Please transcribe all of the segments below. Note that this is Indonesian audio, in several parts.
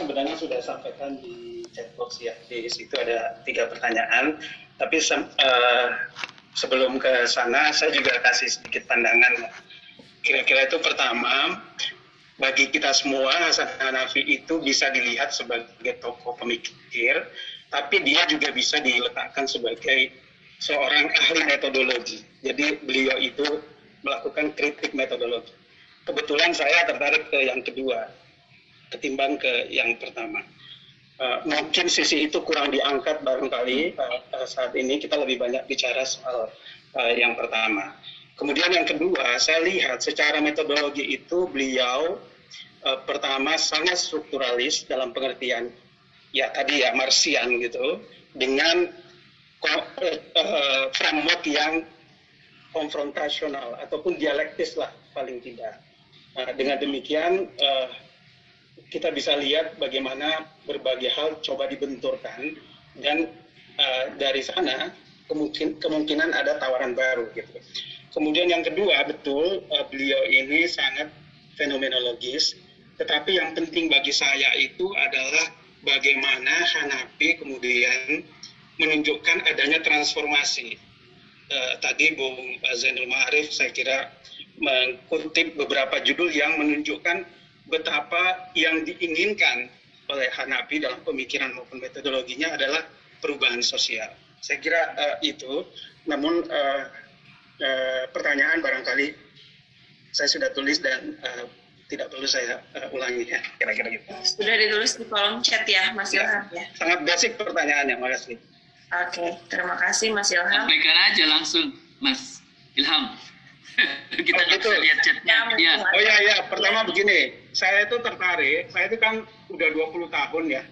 sebenarnya sudah sampaikan di chatbox ya. Di situ ada tiga pertanyaan. Tapi uh, sebelum ke sana, saya juga kasih sedikit pandangan. Kira-kira itu pertama, bagi kita semua Hasan Hanafi itu bisa dilihat sebagai tokoh pemikir, tapi dia juga bisa diletakkan sebagai seorang ahli metodologi. Jadi beliau itu melakukan kritik metodologi. Kebetulan saya tertarik ke yang kedua, ketimbang ke yang pertama. Uh, mungkin sisi itu kurang diangkat barangkali uh, saat ini kita lebih banyak bicara soal uh, yang pertama. Kemudian yang kedua, saya lihat secara metodologi itu beliau uh, pertama sangat strukturalis dalam pengertian ya tadi ya Marsian gitu dengan uh, framework yang konfrontasional ataupun dialektis lah paling tidak. Nah, dengan demikian uh, kita bisa lihat bagaimana berbagai hal coba dibenturkan dan uh, dari sana kemungkin, kemungkinan ada tawaran baru gitu. Kemudian yang kedua betul uh, beliau ini sangat fenomenologis, tetapi yang penting bagi saya itu adalah bagaimana Hanafi kemudian menunjukkan adanya transformasi uh, tadi Bung Zainul Ma'arif saya kira mengutip beberapa judul yang menunjukkan betapa yang diinginkan oleh Hanafi dalam pemikiran maupun metodologinya adalah perubahan sosial. Saya kira uh, itu, namun uh, uh, pertanyaan barangkali saya sudah tulis dan uh, tidak perlu saya uh, ulangi ya, kira-kira gitu. Sudah ditulis di kolom chat ya, Mas ya, Ilham ya. Sangat basic pertanyaannya, makasih. Oke, terima kasih Mas Ilham. Sampaikan aja langsung, Mas Ilham. Kita oh, gitu. lihat chatnya. Ya. Oh iya, iya. Pertama begini, saya itu tertarik, saya itu kan udah 20 tahun ya,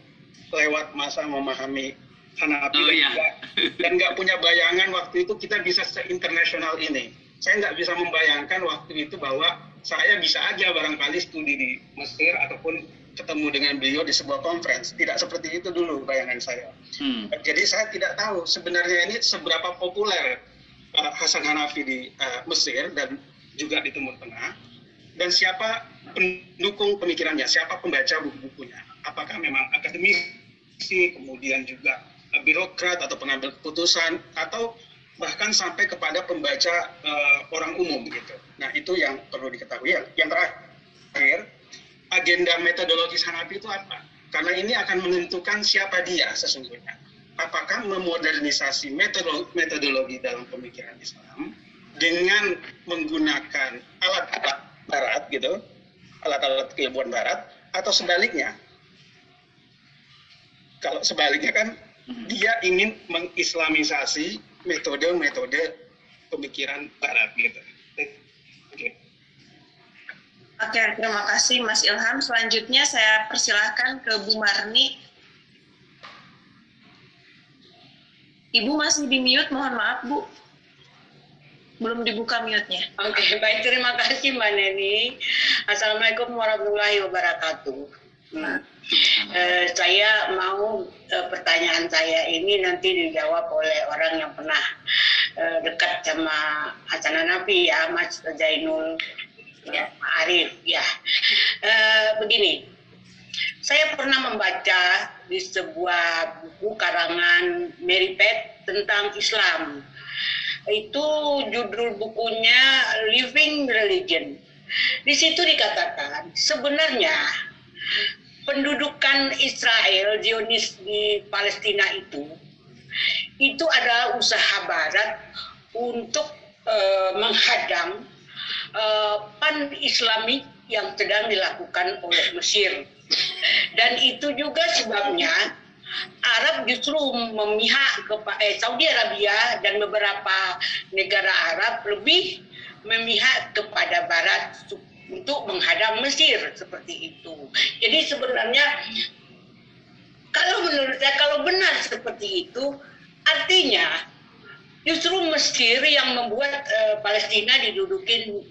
lewat masa memahami Hanafi oh, iya. dan nggak punya bayangan waktu itu kita bisa se-internasional ini. Saya nggak bisa membayangkan waktu itu bahwa saya bisa aja barangkali studi di Mesir ataupun ketemu dengan beliau di sebuah conference. Tidak seperti itu dulu bayangan saya. Hmm. Jadi saya tidak tahu sebenarnya ini seberapa populer uh, Hasan Hanafi di uh, Mesir dan juga di Timur Tengah. Dan siapa pendukung pemikirannya, siapa pembaca buku-bukunya. Apakah memang akademisi, kemudian juga uh, birokrat atau pengambil keputusan, atau bahkan sampai kepada pembaca uh, orang umum gitu. Nah itu yang perlu diketahui. Yang terakhir, agenda metodologis Hanafi itu apa? Karena ini akan menentukan siapa dia sesungguhnya. Apakah memodernisasi metodologi dalam pemikiran Islam dengan menggunakan alat-alat barat gitu, alat-alat keilmuan barat, atau sebaliknya? Kalau sebaliknya kan dia ingin mengislamisasi metode-metode pemikiran barat gitu. Oke, terima kasih Mas Ilham. Selanjutnya saya persilahkan ke Bu Marni. Ibu masih di mute, mohon maaf Bu. Belum dibuka mute-nya. Oke, baik terima kasih Mbak Neni. Assalamualaikum warahmatullahi wabarakatuh. Nah, eh, saya mau eh, pertanyaan saya ini nanti dijawab oleh orang yang pernah eh, dekat sama Hasan Nabi ya, Mas Zainul ya Arif ya e, begini saya pernah membaca di sebuah buku karangan Mary Pat tentang Islam itu judul bukunya Living Religion di situ dikatakan sebenarnya pendudukan Israel Zionis di Palestina itu itu adalah usaha Barat untuk uh, menghadang uh, pan Islami yang sedang dilakukan oleh Mesir. Dan itu juga sebabnya Arab justru memihak ke eh, Saudi Arabia dan beberapa negara Arab lebih memihak kepada Barat untuk menghadang Mesir seperti itu. Jadi sebenarnya kalau menurut saya kalau benar seperti itu artinya justru Mesir yang membuat uh, Palestina didudukin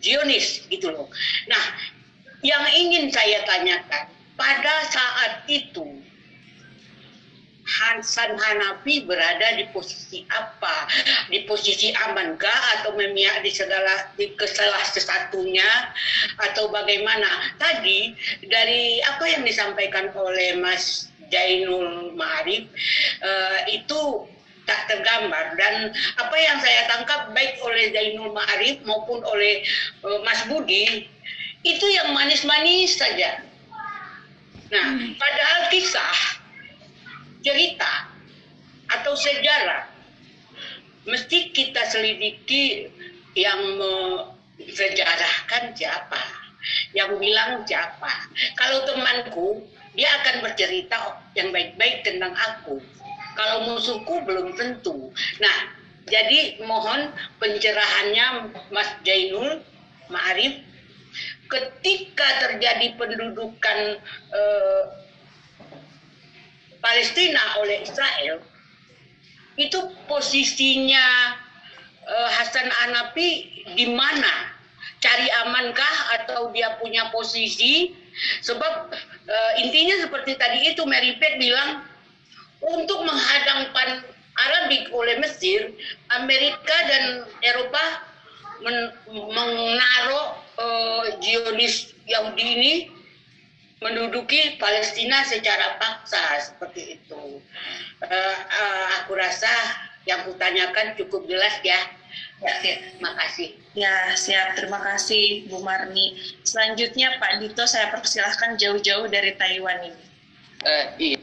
Zionis gitu loh. Nah, yang ingin saya tanyakan pada saat itu Hasan Hanafi berada di posisi apa? Di posisi amankah atau memihak di segala di kesalah sesatunya atau bagaimana? Tadi dari apa yang disampaikan oleh Mas Jainul Ma'arif uh, itu tak tergambar dan apa yang saya tangkap baik oleh Zainul Ma'arif maupun oleh uh, Mas Budi itu yang manis-manis saja. Nah, padahal kisah, cerita atau sejarah mesti kita selidiki yang mensejarahkan siapa, yang bilang siapa. Kalau temanku, dia akan bercerita yang baik-baik tentang aku. Kalau musuhku belum tentu. Nah, jadi mohon pencerahannya Mas Jainul Ma'arif ketika terjadi pendudukan eh, Palestina oleh Israel itu posisinya eh, Hasan Hanafi di mana? Cari amankah atau dia punya posisi? Sebab uh, intinya seperti tadi itu Mary Pat bilang untuk menghadang pan Arabik oleh Mesir Amerika dan Eropa men menaruh uh, Zionis Yahudi ini menduduki Palestina secara paksa seperti itu. Uh, uh, aku rasa yang kutanyakan cukup jelas ya. Ya, terima kasih. Ya, siap. Terima kasih, Bu Marni. Selanjutnya, Pak Dito, saya persilahkan jauh-jauh dari Taiwan ini. Uh, iya.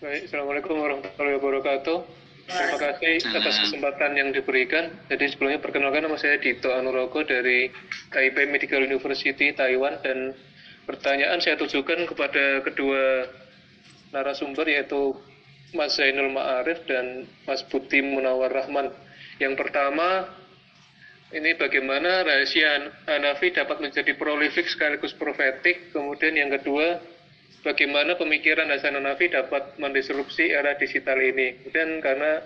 Baik, Assalamualaikum warahmatullahi wabarakatuh. Terima kasih atas kesempatan yang diberikan. Jadi sebelumnya perkenalkan nama saya Dito Anurogo dari Taipei Medical University Taiwan dan pertanyaan saya tujukan kepada kedua narasumber yaitu Mas Zainul Ma'arif dan Mas Buti Munawar Rahman. Yang pertama, ini bagaimana rahasia Hanafi dapat menjadi prolifik sekaligus profetik. Kemudian yang kedua, bagaimana pemikiran Hasan Hanafi dapat mendisrupsi era digital ini. Kemudian karena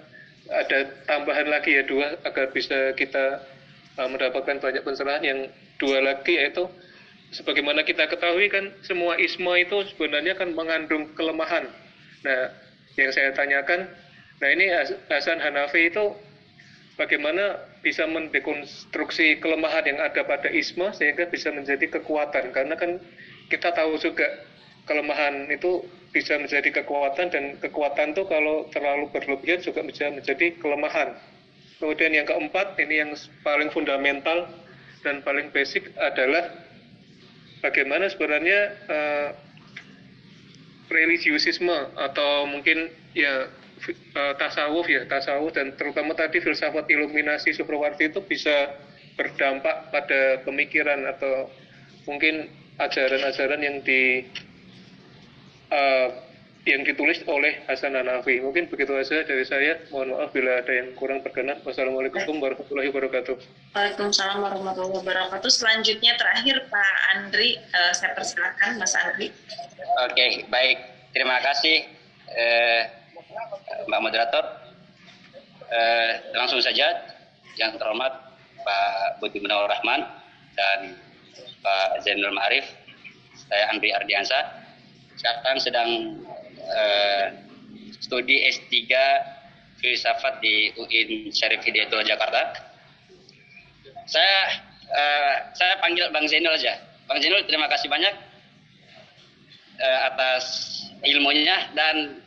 ada tambahan lagi ya dua agar bisa kita uh, mendapatkan banyak pencerahan yang dua lagi yaitu sebagaimana kita ketahui kan semua isma itu sebenarnya kan mengandung kelemahan. Nah, yang saya tanyakan, nah ini Hasan Hanafi itu bagaimana bisa mendekonstruksi kelemahan yang ada pada isma sehingga bisa menjadi kekuatan karena kan kita tahu juga kelemahan itu bisa menjadi kekuatan dan kekuatan itu kalau terlalu berlebihan juga bisa menjadi kelemahan. Kemudian yang keempat, ini yang paling fundamental dan paling basic adalah bagaimana sebenarnya uh, religiusisme atau mungkin ya uh, tasawuf ya tasawuf dan terutama tadi filsafat iluminasi Suprawarti itu bisa berdampak pada pemikiran atau mungkin ajaran-ajaran yang di uh, yang ditulis oleh Hasan Hanafi. Mungkin begitu saja dari saya. Mohon maaf bila ada yang kurang berkenan. Wassalamualaikum warahmatullahi wabarakatuh. Waalaikumsalam warahmatullahi wabarakatuh. Selanjutnya terakhir Pak Andri, uh, saya persilakan Mas Andri. Oke, okay, baik. Terima kasih eh, Mbak Moderator. Eh, langsung saja, yang terhormat Pak Budi Munawar Rahman dan Pak Zainul Ma'arif, saya Andri Ardiansa sekarang sedang uh, studi S3 filsafat di UIN Syarif Hidayatullah Jakarta. Saya uh, saya panggil Bang Zainul aja. Bang Zainul terima kasih banyak uh, atas ilmunya dan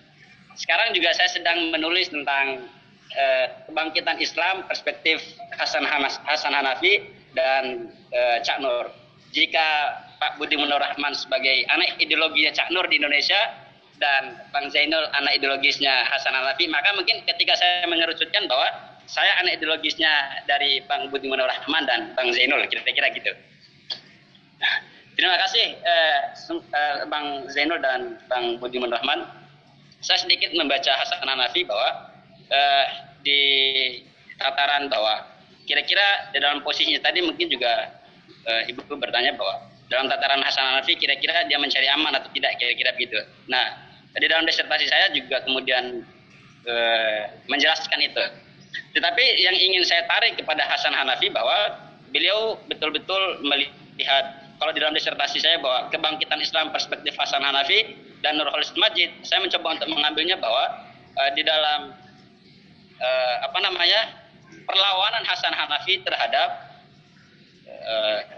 sekarang juga saya sedang menulis tentang uh, kebangkitan Islam perspektif Hasan Hanas, Hasan Hanafi dan uh, Cak Nur. Jika Pak Budi Munur Rahman sebagai anak ideologinya Cak Nur di Indonesia dan Bang Zainul anak ideologisnya Hasan Hanafi, maka mungkin ketika saya mengerucutkan bahwa saya anak ideologisnya dari Bang Budi Munur Rahman dan Bang Zainul, kira-kira gitu. Terima kasih eh, eh, Bang Zainul dan Bang Budi Munur Rahman. Saya sedikit membaca Hasan Hanafi bahwa eh, di tataran bahwa kira-kira di dalam posisinya tadi mungkin juga eh, Ibu bertanya bahwa dalam tataran Hasan Hanafi kira-kira dia mencari aman atau tidak kira-kira begitu. Nah, di dalam disertasi saya juga kemudian e, menjelaskan itu. Tetapi yang ingin saya tarik kepada Hasan Hanafi bahwa beliau betul-betul melihat kalau di dalam disertasi saya bahwa kebangkitan Islam perspektif Hasan Hanafi dan Nur Khalid Majid, saya mencoba untuk mengambilnya bahwa uh, di dalam uh, apa namanya perlawanan Hasan Hanafi terhadap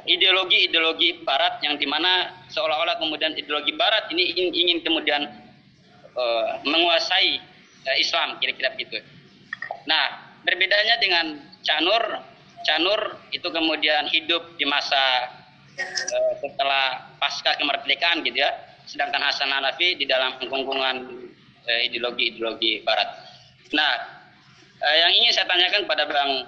ideologi-ideologi uh, Barat yang di mana seolah-olah kemudian ideologi Barat ini ingin, ingin kemudian uh, menguasai uh, Islam kira-kira begitu. Nah, berbedanya dengan Canur, Canur itu kemudian hidup di masa uh, setelah pasca kemerdekaan gitu ya, sedangkan Hasan Hanafi di dalam kungkungan ideologi-ideologi Barat. Nah, yang ingin saya tanyakan pada Bang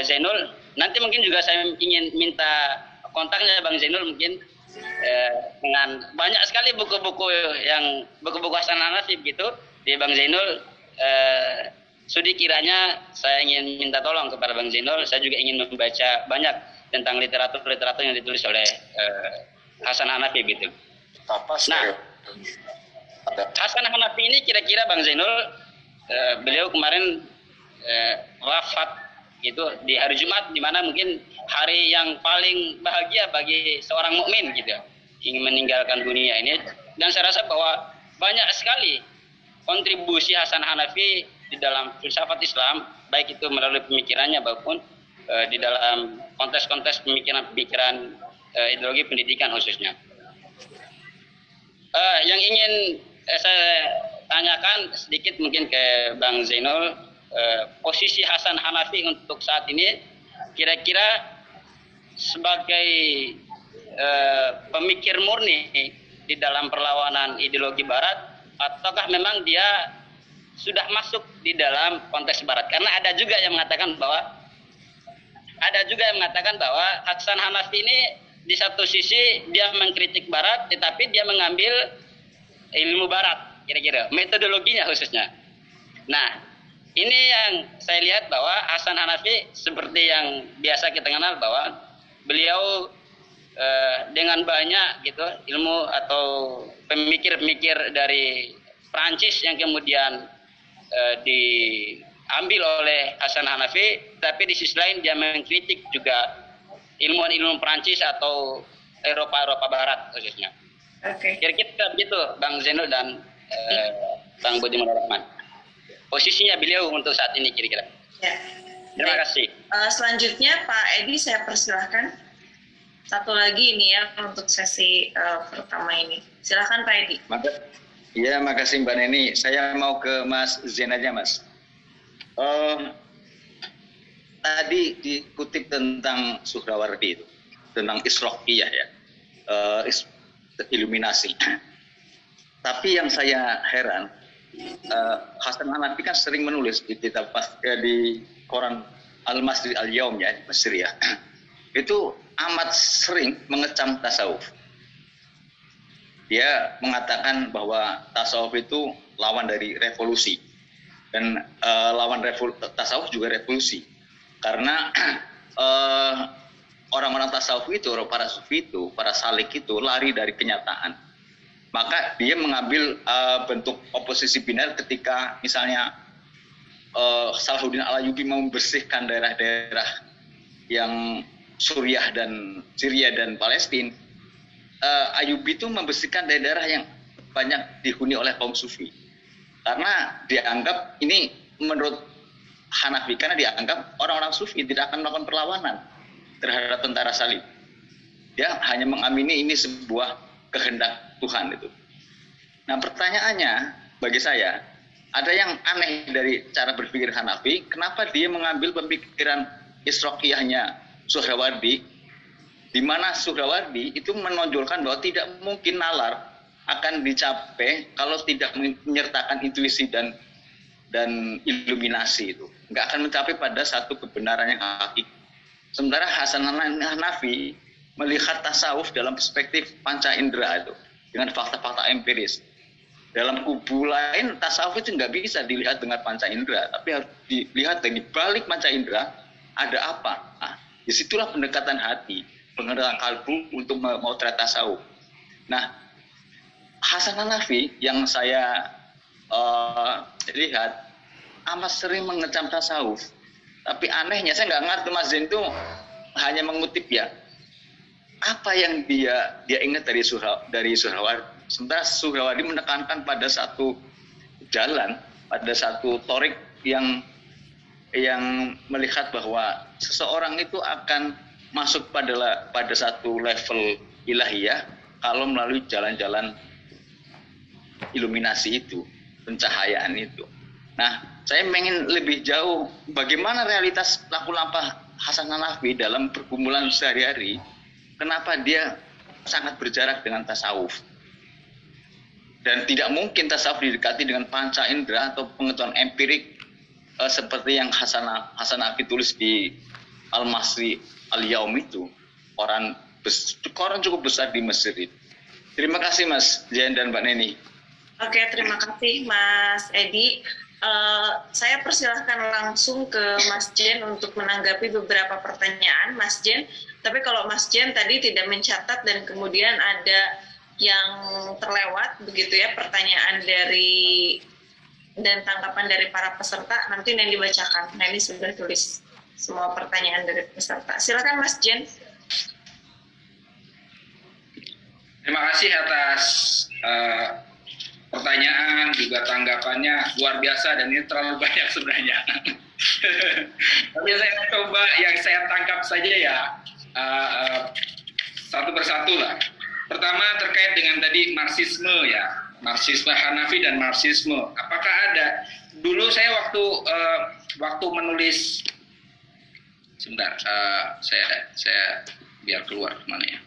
Zainul, nanti mungkin juga saya ingin minta kontaknya Bang Zainul mungkin eh, dengan banyak sekali buku-buku yang buku-buku Hasan Hanafi gitu di Bang Zainul eh, Sudi kiranya saya ingin minta tolong kepada Bang Zainul, saya juga ingin membaca banyak tentang literatur-literatur yang ditulis oleh uh, Hasan Hanafi gitu. Apa nah, Hasan Hanafi ini kira-kira Bang Zainul, uh, beliau kemarin uh, wafat gitu di hari Jumat di mana mungkin hari yang paling bahagia bagi seorang mukmin gitu ingin meninggalkan dunia ini dan saya rasa bahwa banyak sekali kontribusi Hasan Hanafi di dalam filsafat Islam baik itu melalui pemikirannya maupun uh, di dalam kontes-kontes pemikiran-pemikiran uh, ideologi pendidikan khususnya. Uh, yang ingin saya tanyakan sedikit mungkin ke Bang Zainul uh, posisi Hasan Hanafi untuk saat ini kira-kira sebagai uh, pemikir murni di dalam perlawanan ideologi Barat ataukah memang dia sudah masuk di dalam konteks barat? Karena ada juga yang mengatakan bahwa ada juga yang mengatakan bahwa Hasan Hanafi ini di satu sisi dia mengkritik barat tetapi dia mengambil ilmu barat kira-kira. Metodologinya khususnya. Nah ini yang saya lihat bahwa Hasan Hanafi seperti yang biasa kita kenal bahwa beliau eh, dengan banyak gitu ilmu atau pemikir-pemikir dari Prancis yang kemudian uh, diambil oleh Hasan Hanafi, tapi di sisi lain dia mengkritik juga ilmuwan-ilmuwan Prancis atau Eropa-Eropa Barat khususnya. Oke. Okay. Kira-kira begitu Bang Zenul dan uh, Bang Budi Rahman. Posisinya beliau untuk saat ini kira-kira. Ya. Terima Baik. kasih. Uh, selanjutnya Pak Edi saya persilahkan. Satu lagi ini ya untuk sesi uh, pertama ini. Silakan Pak Edi. Maka Iya, makasih Mbak Neni. Saya mau ke Mas Zen aja, Mas. Uh, tadi dikutip tentang Suhrawardi itu, tentang Isrokiyah ya, uh, is, iluminasi. Tapi yang saya heran, uh, Hasan Hanafi kan sering menulis di kitab eh, di koran Al-Masri Al-Yaum ya, Mesir ya. itu amat sering mengecam tasawuf. Dia mengatakan bahwa tasawuf itu lawan dari revolusi. Dan uh, lawan revol tasawuf juga revolusi. Karena uh, orang-orang tasawuf itu para sufi itu para salik itu lari dari kenyataan maka dia mengambil uh, bentuk oposisi binar ketika misalnya uh, Salahuddin Alayubi membersihkan daerah-daerah yang Suriah dan Syria dan Palestina uh, Ayubi itu membersihkan daerah-daerah yang banyak dihuni oleh kaum sufi. Karena dianggap ini menurut Hanafi karena dianggap orang-orang sufi tidak akan melakukan perlawanan terhadap tentara salib. Dia hanya mengamini ini sebuah kehendak Tuhan itu. Nah pertanyaannya bagi saya ada yang aneh dari cara berpikir Hanafi, kenapa dia mengambil pemikiran Isrokiyahnya Suhrawardi di mana Suhrawardi itu menonjolkan bahwa tidak mungkin nalar akan dicapai kalau tidak menyertakan intuisi dan dan iluminasi itu nggak akan mencapai pada satu kebenaran yang hakiki. Sementara Hasan Hanafi melihat tasawuf dalam perspektif panca indera itu dengan fakta-fakta empiris. Dalam kubu lain tasawuf itu nggak bisa dilihat dengan panca indera, tapi harus dilihat dari balik panca indera ada apa. Nah, di situlah pendekatan hati pengenalan kalbu untuk memotret tasawuf. Nah, Hasan Hanafi yang saya uh, lihat amat sering mengecam tasawuf. Tapi anehnya saya nggak ngerti Mas Zain itu hanya mengutip ya. Apa yang dia dia ingat dari surah dari Surawadi sementara Surawadi menekankan pada satu jalan pada satu torik yang yang melihat bahwa seseorang itu akan masuk pada pada satu level ilahiyah kalau melalui jalan-jalan iluminasi itu, pencahayaan itu. Nah, saya ingin lebih jauh bagaimana realitas laku lampah Hasan Hanafi dalam pergumulan sehari-hari. Kenapa dia sangat berjarak dengan tasawuf? Dan tidak mungkin tasawuf didekati dengan panca indera atau pengetahuan empirik uh, seperti yang Hasan Hasan Hanafi tulis di Al-Masri Al-Yaum itu. Orang koran cukup besar di Mesir. Terima kasih Mas Jen dan Mbak Neni. Oke, terima kasih Mas Edi. Uh, saya persilahkan langsung ke Mas Jen untuk menanggapi beberapa pertanyaan, Mas Jen. Tapi kalau Mas Jen tadi tidak mencatat dan kemudian ada yang terlewat, begitu ya, pertanyaan dari dan tanggapan dari para peserta, nanti yang dibacakan. Nah ini sudah tulis semua pertanyaan dari peserta. Silakan Mas Jen. Terima kasih atas uh, pertanyaan juga tanggapannya luar biasa dan ini terlalu banyak sebenarnya. Tapi saya coba yang saya tangkap saja ya uh, satu persatu lah. Pertama terkait dengan tadi marxisme ya, marxisme Hanafi dan marxisme. Apakah ada? Dulu saya waktu uh, waktu menulis sebentar, uh, saya saya biar keluar mana ya.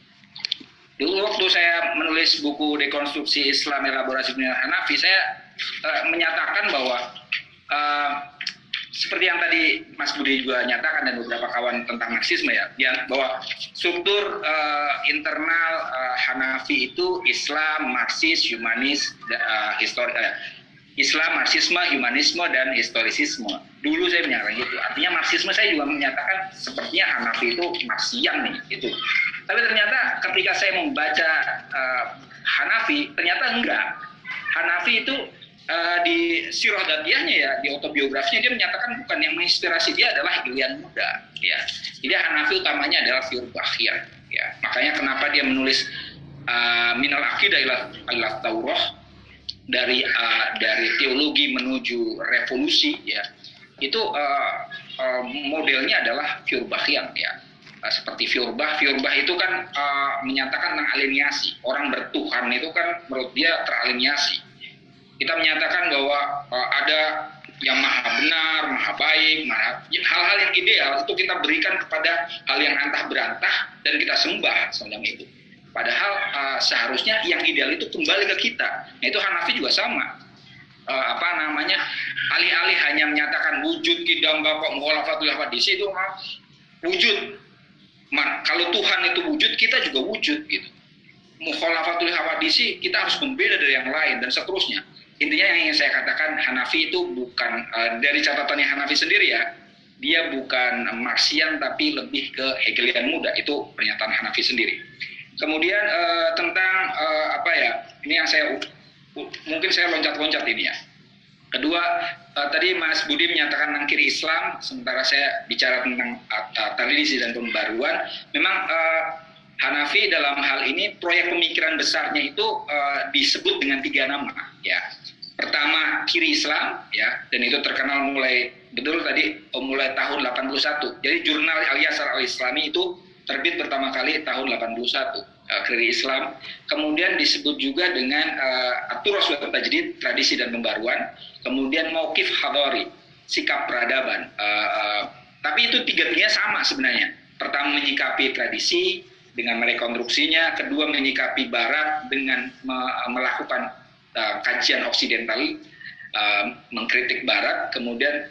Dulu waktu saya menulis buku dekonstruksi Islam elaborasi dunia Hanafi, saya uh, menyatakan bahwa uh, seperti yang tadi Mas Budi juga nyatakan dan beberapa kawan tentang Marxisme ya, yang bahwa struktur uh, internal uh, Hanafi itu Islam, Marxis, humanis, uh, histori, uh, Islam, Marxisme, humanisme dan historisisme. Dulu saya menyatakan gitu. Artinya Marxisme saya juga menyatakan sepertinya Hanafi itu Marxian nih, itu. Tapi ternyata ketika saya membaca uh, Hanafi, ternyata enggak. Hanafi itu uh, di sirah datiahnya ya, di autobiografinya dia menyatakan bukan yang menginspirasi dia adalah Ilian muda. Ya, jadi Hanafi utamanya adalah Fiur Bakhir. Ya, makanya kenapa dia menulis uh, Minal Akidah ila Taurah dari uh, dari teologi menuju revolusi ya itu uh, uh, modelnya adalah Fiur Bakhir ya uh, seperti Fiorbah. Fiorbah itu kan uh, menyatakan tentang aliniasi. Orang bertuhan itu kan menurut dia teraliniasi. Kita menyatakan bahwa uh, ada yang maha benar, maha baik, maha hal-hal yang ideal itu kita berikan kepada hal yang antah berantah dan kita sembah semacam itu. Padahal uh, seharusnya yang ideal itu kembali ke kita. Nah, itu Hanafi juga sama. Uh, apa namanya alih-alih hanya menyatakan wujud kidam bapak mukhalafatul hadis itu wujud Man, kalau Tuhan itu wujud, kita juga wujud gitu. Mukhalafatul hawadisi kita harus membeda dari yang lain dan seterusnya. Intinya yang ingin saya katakan Hanafi itu bukan uh, dari catatannya Hanafi sendiri ya, dia bukan Marxian tapi lebih ke Hegelian muda itu pernyataan Hanafi sendiri. Kemudian uh, tentang uh, apa ya? Ini yang saya mungkin saya loncat-loncat ini ya. Kedua, uh, tadi Mas Budi menyatakan nangkiri Islam, sementara saya bicara tentang uh, tradisi dan pembaruan. Memang uh, Hanafi dalam hal ini proyek pemikiran besarnya itu uh, disebut dengan tiga nama. Ya, pertama kiri Islam, ya, dan itu terkenal mulai betul tadi oh, mulai tahun 81. Jadi jurnal Al Yasar Al Islami itu terbit pertama kali tahun 81 uh, kiri Islam. Kemudian disebut juga dengan uh, Aturos Tajdid, tradisi dan pembaruan. Kemudian Maukif Hadori, sikap peradaban. Uh, uh, tapi itu tiga-tiganya sama sebenarnya. Pertama menyikapi tradisi dengan merekonstruksinya, kedua menyikapi Barat dengan me melakukan uh, kajian Oksidental, uh, mengkritik Barat, kemudian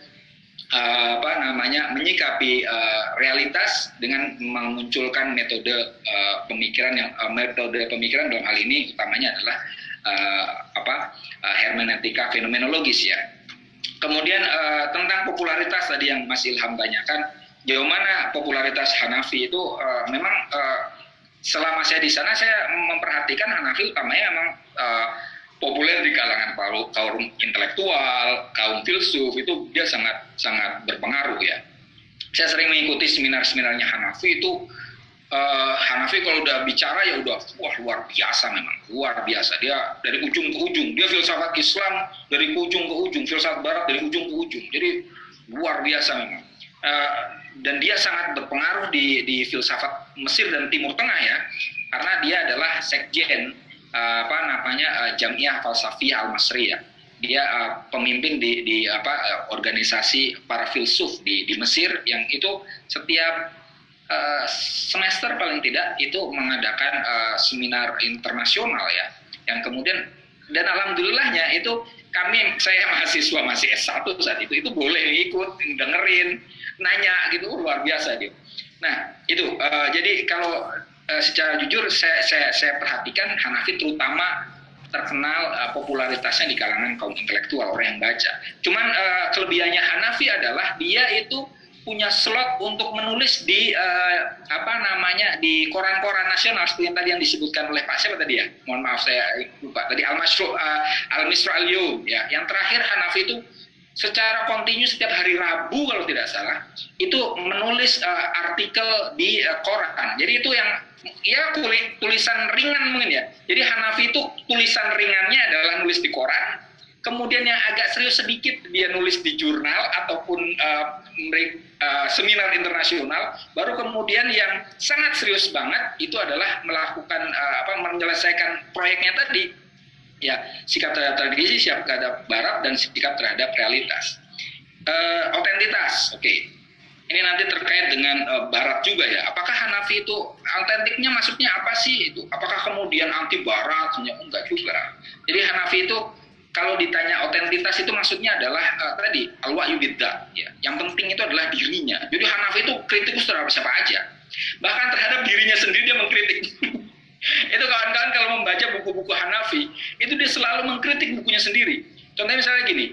uh, apa namanya menyikapi uh, realitas dengan memunculkan metode uh, pemikiran yang uh, metode pemikiran dalam hal ini utamanya adalah uh, apa uh, hermeneutika fenomenologis ya. Kemudian uh, tentang popularitas tadi yang Mas Ilham tanyakan, jauh mana popularitas Hanafi itu uh, memang uh, selama saya di sana saya memperhatikan Hanafi utamanya memang uh, populer di kalangan kaum intelektual, kaum filsuf itu dia sangat sangat berpengaruh ya. Saya sering mengikuti seminar-seminarnya Hanafi itu uh, Hanafi kalau udah bicara ya udah wah luar biasa memang luar biasa. Dia dari ujung ke ujung. Dia filsafat Islam dari ujung ke ujung filsafat Barat dari ujung ke ujung. Jadi luar biasa memang. Uh, dan dia sangat berpengaruh di di filsafat Mesir dan Timur Tengah ya. Karena dia adalah sekjen uh, apa namanya uh, Jamiah Falsafiyah Al Masriyah dia uh, pemimpin di, di apa organisasi para filsuf di, di Mesir yang itu setiap uh, semester paling tidak itu mengadakan uh, seminar internasional ya. Yang kemudian dan alhamdulillahnya itu kami saya mahasiswa masih S1 saat itu itu boleh ikut dengerin nanya gitu luar biasa gitu nah itu uh, jadi kalau uh, secara jujur saya, saya saya perhatikan Hanafi terutama terkenal uh, popularitasnya di kalangan kaum intelektual orang yang baca. Cuman uh, kelebihannya Hanafi adalah dia itu punya slot untuk menulis di uh, apa namanya di koran-koran nasional seperti yang tadi yang disebutkan oleh Pak siapa tadi ya? Mohon maaf saya lupa. Tadi Al Masru uh, Al Misra Al Yum ya. Yang terakhir Hanafi itu secara kontinu setiap hari Rabu kalau tidak salah itu menulis uh, artikel di uh, koran. Jadi itu yang ya tulisan ringan mungkin ya. Jadi Hanafi itu tulisan ringannya adalah nulis di koran. Kemudian yang agak serius sedikit dia nulis di jurnal ataupun uh, uh, seminar internasional. Baru kemudian yang sangat serius banget itu adalah melakukan uh, apa menyelesaikan proyeknya tadi ya sikap terhadap tradisi, sikap terhadap barat dan sikap terhadap realitas. Uh, otentitas, oke. Okay. Ini nanti terkait dengan uh, barat juga ya. Apakah Hanafi itu autentiknya maksudnya apa sih itu? Apakah kemudian anti barat? Enggak juga. Jadi Hanafi itu kalau ditanya otentitas itu maksudnya adalah uh, tadi al-wahyu ya. Yang penting itu adalah dirinya. Jadi Hanafi itu kritikus terhadap siapa aja. Bahkan terhadap dirinya sendiri dia mengkritik. itu kawan-kawan kalau membaca buku-buku Hanafi, itu dia selalu mengkritik bukunya sendiri. Contohnya misalnya gini,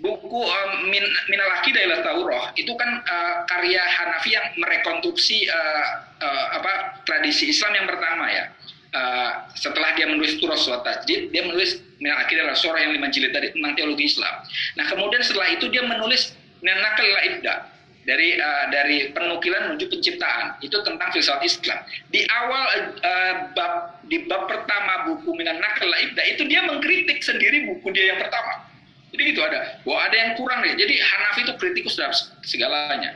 buku um, Min, Minal Aqidah Taurah itu kan uh, karya Hanafi yang merekonstruksi uh, uh, apa tradisi Islam yang pertama ya. Uh, setelah dia menulis Turas wa Tajdid, dia menulis Minal Aqidah Surah yang lima jilid tadi tentang teologi Islam. Nah kemudian setelah itu dia menulis Nanakal Ibda dari uh, dari penukilan menuju penciptaan itu tentang filsafat Islam. Di awal uh, bab di bab pertama buku Minan Nakal Ibda itu dia mengkritik sendiri buku dia yang pertama. Jadi gitu ada, bahwa ada yang kurang deh. Jadi Hanafi itu kritikus dalam segalanya,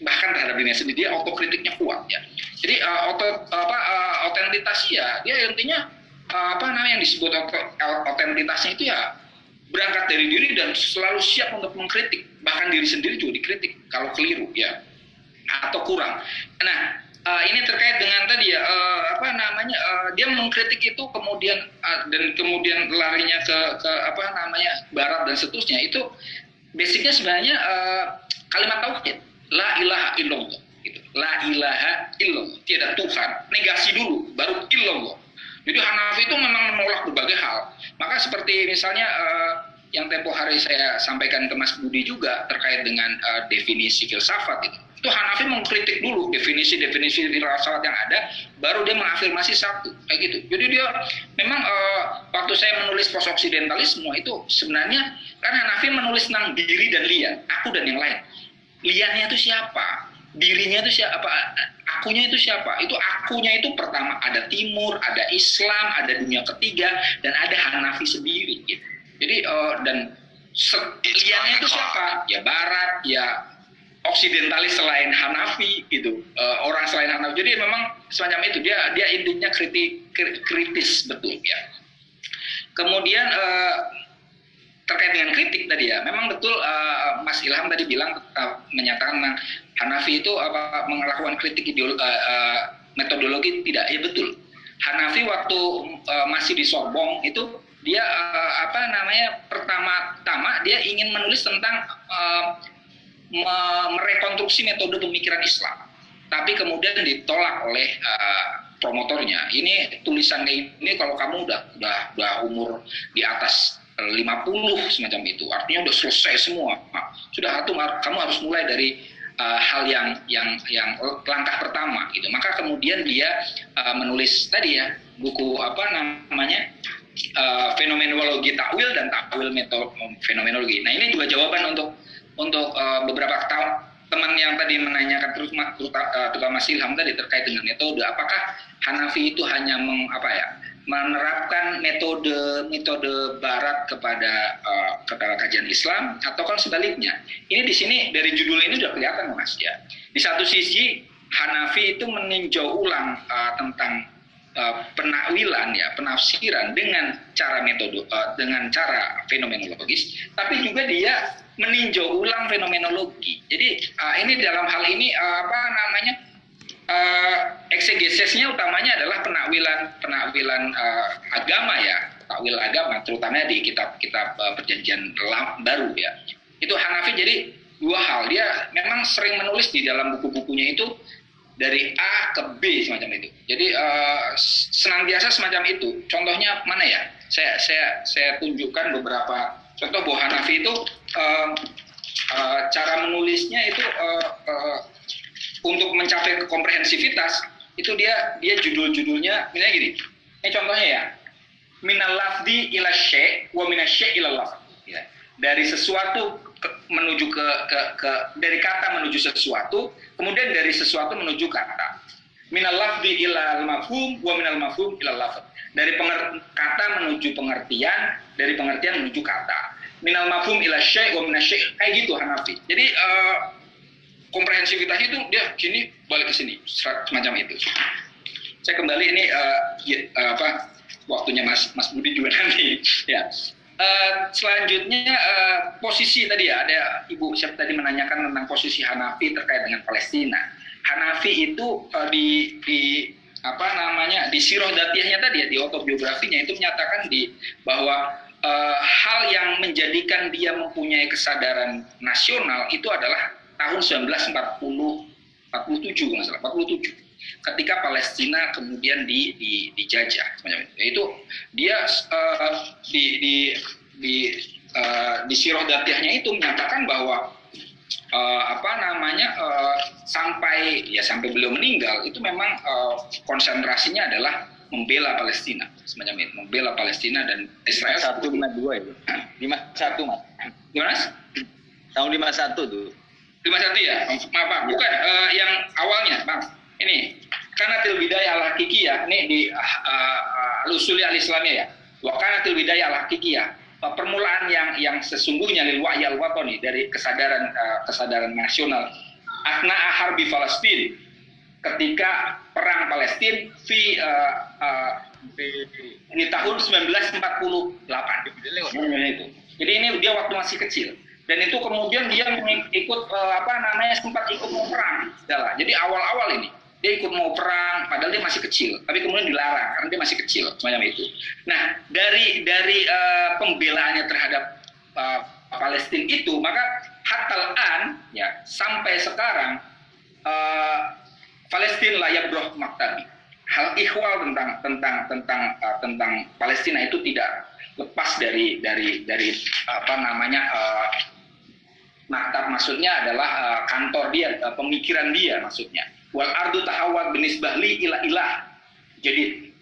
bahkan terhadap dirinya sendiri dia otokritiknya kuat ya. Jadi uh, auto apa uh, ya, dia intinya uh, apa namanya yang disebut otentitasnya itu ya berangkat dari diri dan selalu siap untuk mengkritik bahkan diri sendiri juga dikritik kalau keliru ya. Atau kurang. Nah uh, ini terkait dengan tadi ya uh, apa namanya uh, dia mengkritik itu kemudian uh, dan kemudian larinya ke ke apa namanya barat dan seterusnya. Itu basicnya sebenarnya uh, kalimat tauhid. La ilaha illallah gitu. la ilaha illallah. Tiada Tuhan. Negasi dulu baru illallah. Jadi Hanafi itu memang menolak berbagai hal. Maka seperti misalnya uh, yang tempo hari saya sampaikan ke Mas Budi juga terkait dengan uh, definisi filsafat itu. Itu Hanafi mengkritik dulu definisi-definisi filsafat yang ada, baru dia mengafirmasi satu kayak gitu. Jadi dia memang uh, waktu saya menulis post oksidentalisme itu sebenarnya kan Hanafi menulis tentang diri dan lian, aku dan yang lain. Liannya itu siapa? Dirinya itu siapa? akunya itu siapa? Itu akunya itu pertama ada timur, ada Islam, ada dunia ketiga, dan ada Hanafi sendiri. Gitu. Jadi uh, dan liannya itu siapa? Ya Barat, ya Oksidentalis selain Hanafi gitu, uh, orang selain Hanafi. Jadi memang semacam itu dia dia intinya kritik kritis betul ya. Kemudian uh, terkait dengan kritik tadi ya, memang betul uh, Mas Ilham tadi bilang uh, menyatakan tentang Hanafi itu apa melakukan kritik ideolo, uh, uh, metodologi tidak ya betul. Hanafi waktu uh, masih di Sorbong itu dia uh, apa namanya pertama-tama dia ingin menulis tentang uh, merekonstruksi metode pemikiran Islam, tapi kemudian ditolak oleh uh, promotornya. Ini tulisan ini kalau kamu udah udah udah umur di atas 50 semacam itu. Artinya udah selesai semua. Sudah satu kamu harus mulai dari uh, hal yang yang yang langkah pertama gitu. Maka kemudian dia uh, menulis tadi ya buku apa namanya uh, fenomenologi takwil dan takwil metode fenomenologi nah ini juga jawaban untuk untuk uh, beberapa teman yang tadi menanyakan terus terutama Mas Ilham tadi terkait dengan metode, apakah Hanafi itu hanya meng, apa ya menerapkan metode metode Barat kepada uh, kepada kajian Islam atau kalau sebaliknya? Ini di sini dari judul ini sudah kelihatan mas ya. Di satu sisi Hanafi itu meninjau ulang uh, tentang uh, penakwilan ya penafsiran dengan cara metode uh, dengan cara fenomenologis, tapi juga dia meninjau ulang fenomenologi. Jadi uh, ini dalam hal ini uh, apa namanya uh, eksegesisnya utamanya adalah penakwilan penakwilan uh, agama ya takwil agama terutama di kitab-kitab uh, perjanjian baru ya itu Hanafi jadi dua hal dia memang sering menulis di dalam buku-bukunya itu dari A ke B semacam itu. Jadi uh, senantiasa semacam itu. Contohnya mana ya? Saya saya saya tunjukkan beberapa contoh. Bahwa Hanafi itu uh, uh, cara menulisnya itu uh, uh, untuk mencapai komprehensivitas itu dia dia judul-judulnya misalnya gini. Ini contohnya ya. Minal lafdi ila syai wa minasy ila ya. dari sesuatu menuju ke, ke ke dari kata menuju sesuatu kemudian dari sesuatu menuju kata. Minal ila mafhum wa minal mafhum ila lafd dari penger, kata menuju pengertian dari pengertian menuju kata. Minal mafhum ila syai wa minasy kayak gitu Hanafi. Jadi uh, komprehensivitasnya itu dia gini balik ke sini semacam itu. Saya kembali ini uh, ya, uh, apa waktunya Mas Mas Budi juga nanti. Ya Uh, selanjutnya uh, posisi tadi ya ada ibu siapa tadi menanyakan tentang posisi Hanafi terkait dengan Palestina. Hanafi itu uh, di di apa namanya di siroh datiahnya tadi ya di autobiografinya itu menyatakan di bahwa uh, hal yang menjadikan dia mempunyai kesadaran nasional itu adalah tahun 1940 47 nggak salah 47 ketika Palestina kemudian di, di, dijajah semacam itu itu dia uh, di di di uh, di sirah datiahnya itu menyatakan bahwa uh, apa namanya uh, sampai ya sampai beliau meninggal itu memang uh, konsentrasinya adalah membela Palestina semacam itu membela Palestina dan Israel satu lima dua itu. Lima satu mas. Gimana tahun lima satu tuh. Lima satu ya? Maaf pak. Bukan uh, yang awalnya bang ini karena til bidayah al hakikiyah ini di uh, uh, al islamiyah ya. Wa karena til bidayah al hakikiyah permulaan yang yang sesungguhnya lil wa'yal watoni dari kesadaran uh, kesadaran nasional. Akna harbi Palestin ketika perang Palestina di uh, uh, di tahun 1948 itu. Jadi ini dia waktu masih kecil. Dan itu kemudian dia ikut uh, apa namanya sempat ikut perang. Jadi awal-awal ini dia ikut mau perang padahal dia masih kecil tapi kemudian dilarang karena dia masih kecil semacam itu. Nah dari dari uh, pembelaannya terhadap uh, Palestina itu maka hatal an ya sampai sekarang uh, Palestina layak broh maktabi hal ikhwal tentang tentang tentang uh, tentang Palestina itu tidak lepas dari dari dari apa namanya uh, maktab maksudnya adalah uh, kantor dia, uh, pemikiran dia maksudnya. Wal ardu tahawat benisbahli ilah ilah. Jadi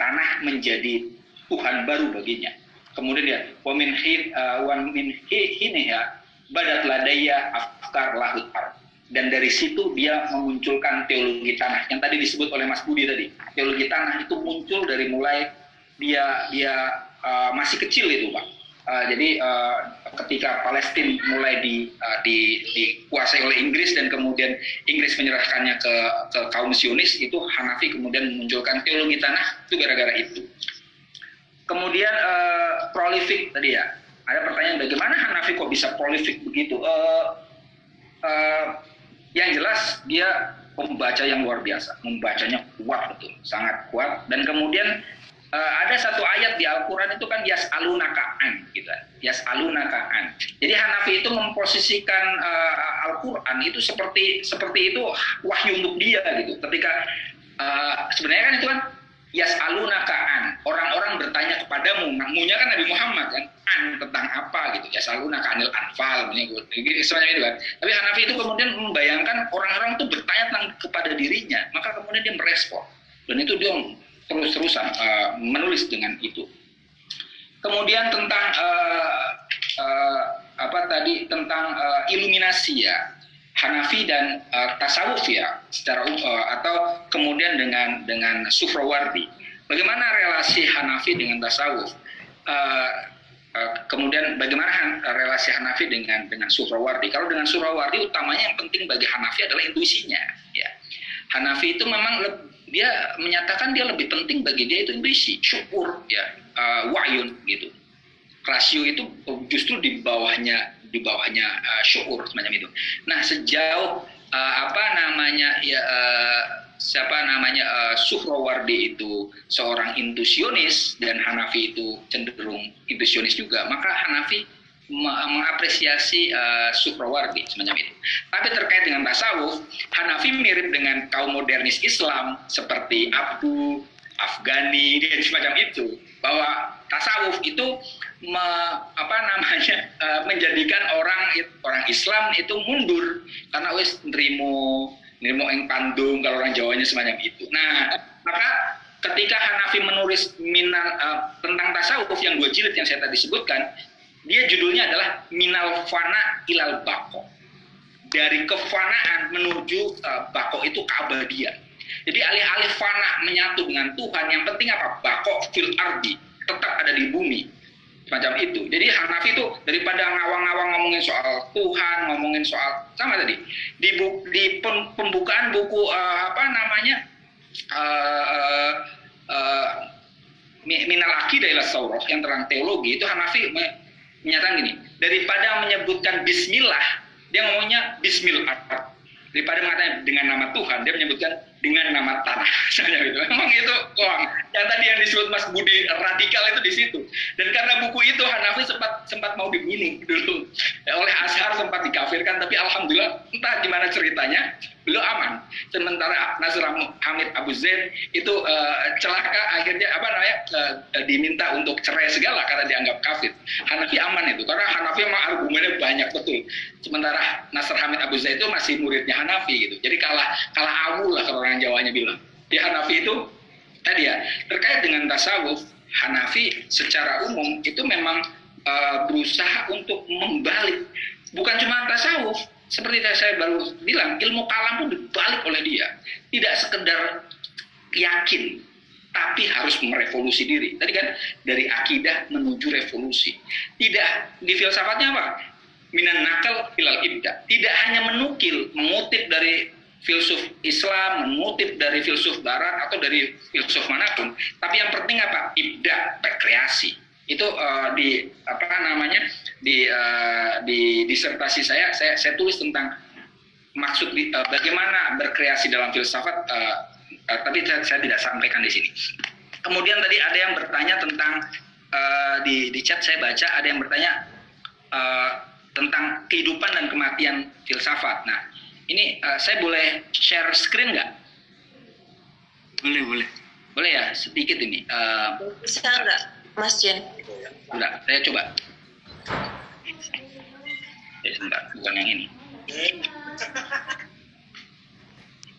tanah menjadi Tuhan baru baginya. Kemudian dia wamin uh, min ini ya badat ladaya afkar lahut ar. Dan dari situ dia memunculkan teologi tanah yang tadi disebut oleh Mas Budi tadi. Teologi tanah itu muncul dari mulai dia dia uh, masih kecil itu, Pak Uh, jadi uh, ketika Palestina mulai di, uh, di, dikuasai oleh Inggris dan kemudian Inggris menyerahkannya ke, ke kaum Zionis itu Hanafi kemudian memunculkan teologi tanah itu gara-gara itu. Kemudian uh, prolifik tadi ya ada pertanyaan bagaimana Hanafi kok bisa prolifik begitu? Uh, uh, yang jelas dia pembaca yang luar biasa, membacanya kuat betul, sangat kuat dan kemudian uh, ada satu ayat di Al-Quran itu kan yas alunakaan gitu. Yas alunakaan jadi Hanafi itu memposisikan uh, Al-Quran itu seperti seperti itu wahyu untuk dia gitu. Ketika uh, sebenarnya kan itu kan yas alunakaan orang-orang bertanya kepadamu munya kan Nabi Muhammad kan? An tentang apa gitu. Yas alunaka anil anfal sebenarnya itu kan. Tapi Hanafi itu kemudian membayangkan orang-orang itu bertanya tentang kepada dirinya maka kemudian dia merespon. Dan itu dia terus-terusan uh, menulis dengan itu. Kemudian tentang uh, uh, apa tadi tentang uh, iluminasi ya. Hanafi dan uh, tasawuf ya secara uh, atau kemudian dengan dengan Sufrawardi. Bagaimana relasi Hanafi dengan tasawuf? Uh, uh, kemudian bagaimana han, relasi Hanafi dengan dengan Sufrawardi? Kalau dengan Sufrawardi utamanya yang penting bagi Hanafi adalah intuisinya. Ya, Hanafi itu memang dia menyatakan dia lebih penting bagi dia itu intuisi, syukur, ya, uh, wayun gitu. Rasio itu justru di bawahnya di bawahnya uh, syukur semacam itu. Nah sejauh uh, apa namanya ya uh, siapa namanya uh, Suhrawardi itu seorang intuisionis dan Hanafi itu cenderung intuisionis juga, maka Hanafi mengapresiasi uh, Suhrawardi semacam itu. Tapi terkait dengan tasawuf, Hanafi mirip dengan kaum modernis Islam seperti Abu, Afghani dan semacam itu bahwa tasawuf itu me, apa namanya uh, menjadikan orang orang Islam itu mundur karena wis nerimo nerimo ing pandung kalau orang Jawanya semacam itu. Nah, maka ketika Hanafi menulis minal uh, tentang tasawuf yang dua jilid yang saya tadi sebutkan, dia judulnya adalah Minal Fana Ilal Bako. Dari kefanaan menuju uh, bako itu keabadian. Jadi alih-alih fana menyatu dengan Tuhan, yang penting apa? Bako fil ardi, tetap ada di bumi semacam itu. Jadi Hanafi itu daripada ngawang-ngawang ngomongin soal Tuhan, ngomongin soal sama tadi di bu, di pembukaan buku uh, apa namanya uh, uh, Minal Aqidah ila yang terang teologi itu Hanafi menyatakan gini, daripada menyebutkan Bismillah, dia ngomongnya Bismillah. Daripada mengatakan dengan nama Tuhan, dia menyebutkan dengan nama tanah saja gitu. Memang itu wah, yang tadi yang disebut Mas Budi radikal itu di situ. Dan karena buku itu Hanafi sempat sempat mau dibunuh dulu oleh Azhar sempat dikafirkan tapi alhamdulillah entah gimana ceritanya beliau aman. Sementara Nasr Hamid Abu Zaid itu uh, celaka akhirnya apa namanya uh, diminta untuk cerai segala karena dianggap kafir. Hanafi aman itu karena Hanafi memang argumennya banyak betul. Sementara Nasr Hamid Abu Zaid itu masih muridnya Hanafi gitu. Jadi kalah kalah awu lah kalau orang Jawanya bilang. Di Hanafi itu tadi ya terkait dengan tasawuf Hanafi secara umum itu memang uh, berusaha untuk membalik bukan cuma tasawuf seperti saya baru bilang, ilmu kalam pun dibalik oleh dia. Tidak sekedar yakin, tapi harus merevolusi diri. Tadi kan dari akidah menuju revolusi. Tidak di filsafatnya apa? Minan nakal ilal ibda. Tidak hanya menukil, mengutip dari filsuf Islam, mengutip dari filsuf Barat atau dari filsuf mana pun, tapi yang penting apa? Ibda, berkreasi itu uh, di apa namanya di uh, di disertasi saya saya saya tulis tentang maksud uh, bagaimana berkreasi dalam filsafat uh, uh, tapi saya, saya tidak sampaikan di sini. Kemudian tadi ada yang bertanya tentang uh, di di chat saya baca ada yang bertanya uh, tentang kehidupan dan kematian filsafat. Nah ini uh, saya boleh share screen nggak boleh boleh boleh ya sedikit ini uh, bisa nggak Mas Jen. Enggak, saya coba. Ya, sebentar, bukan yang ini.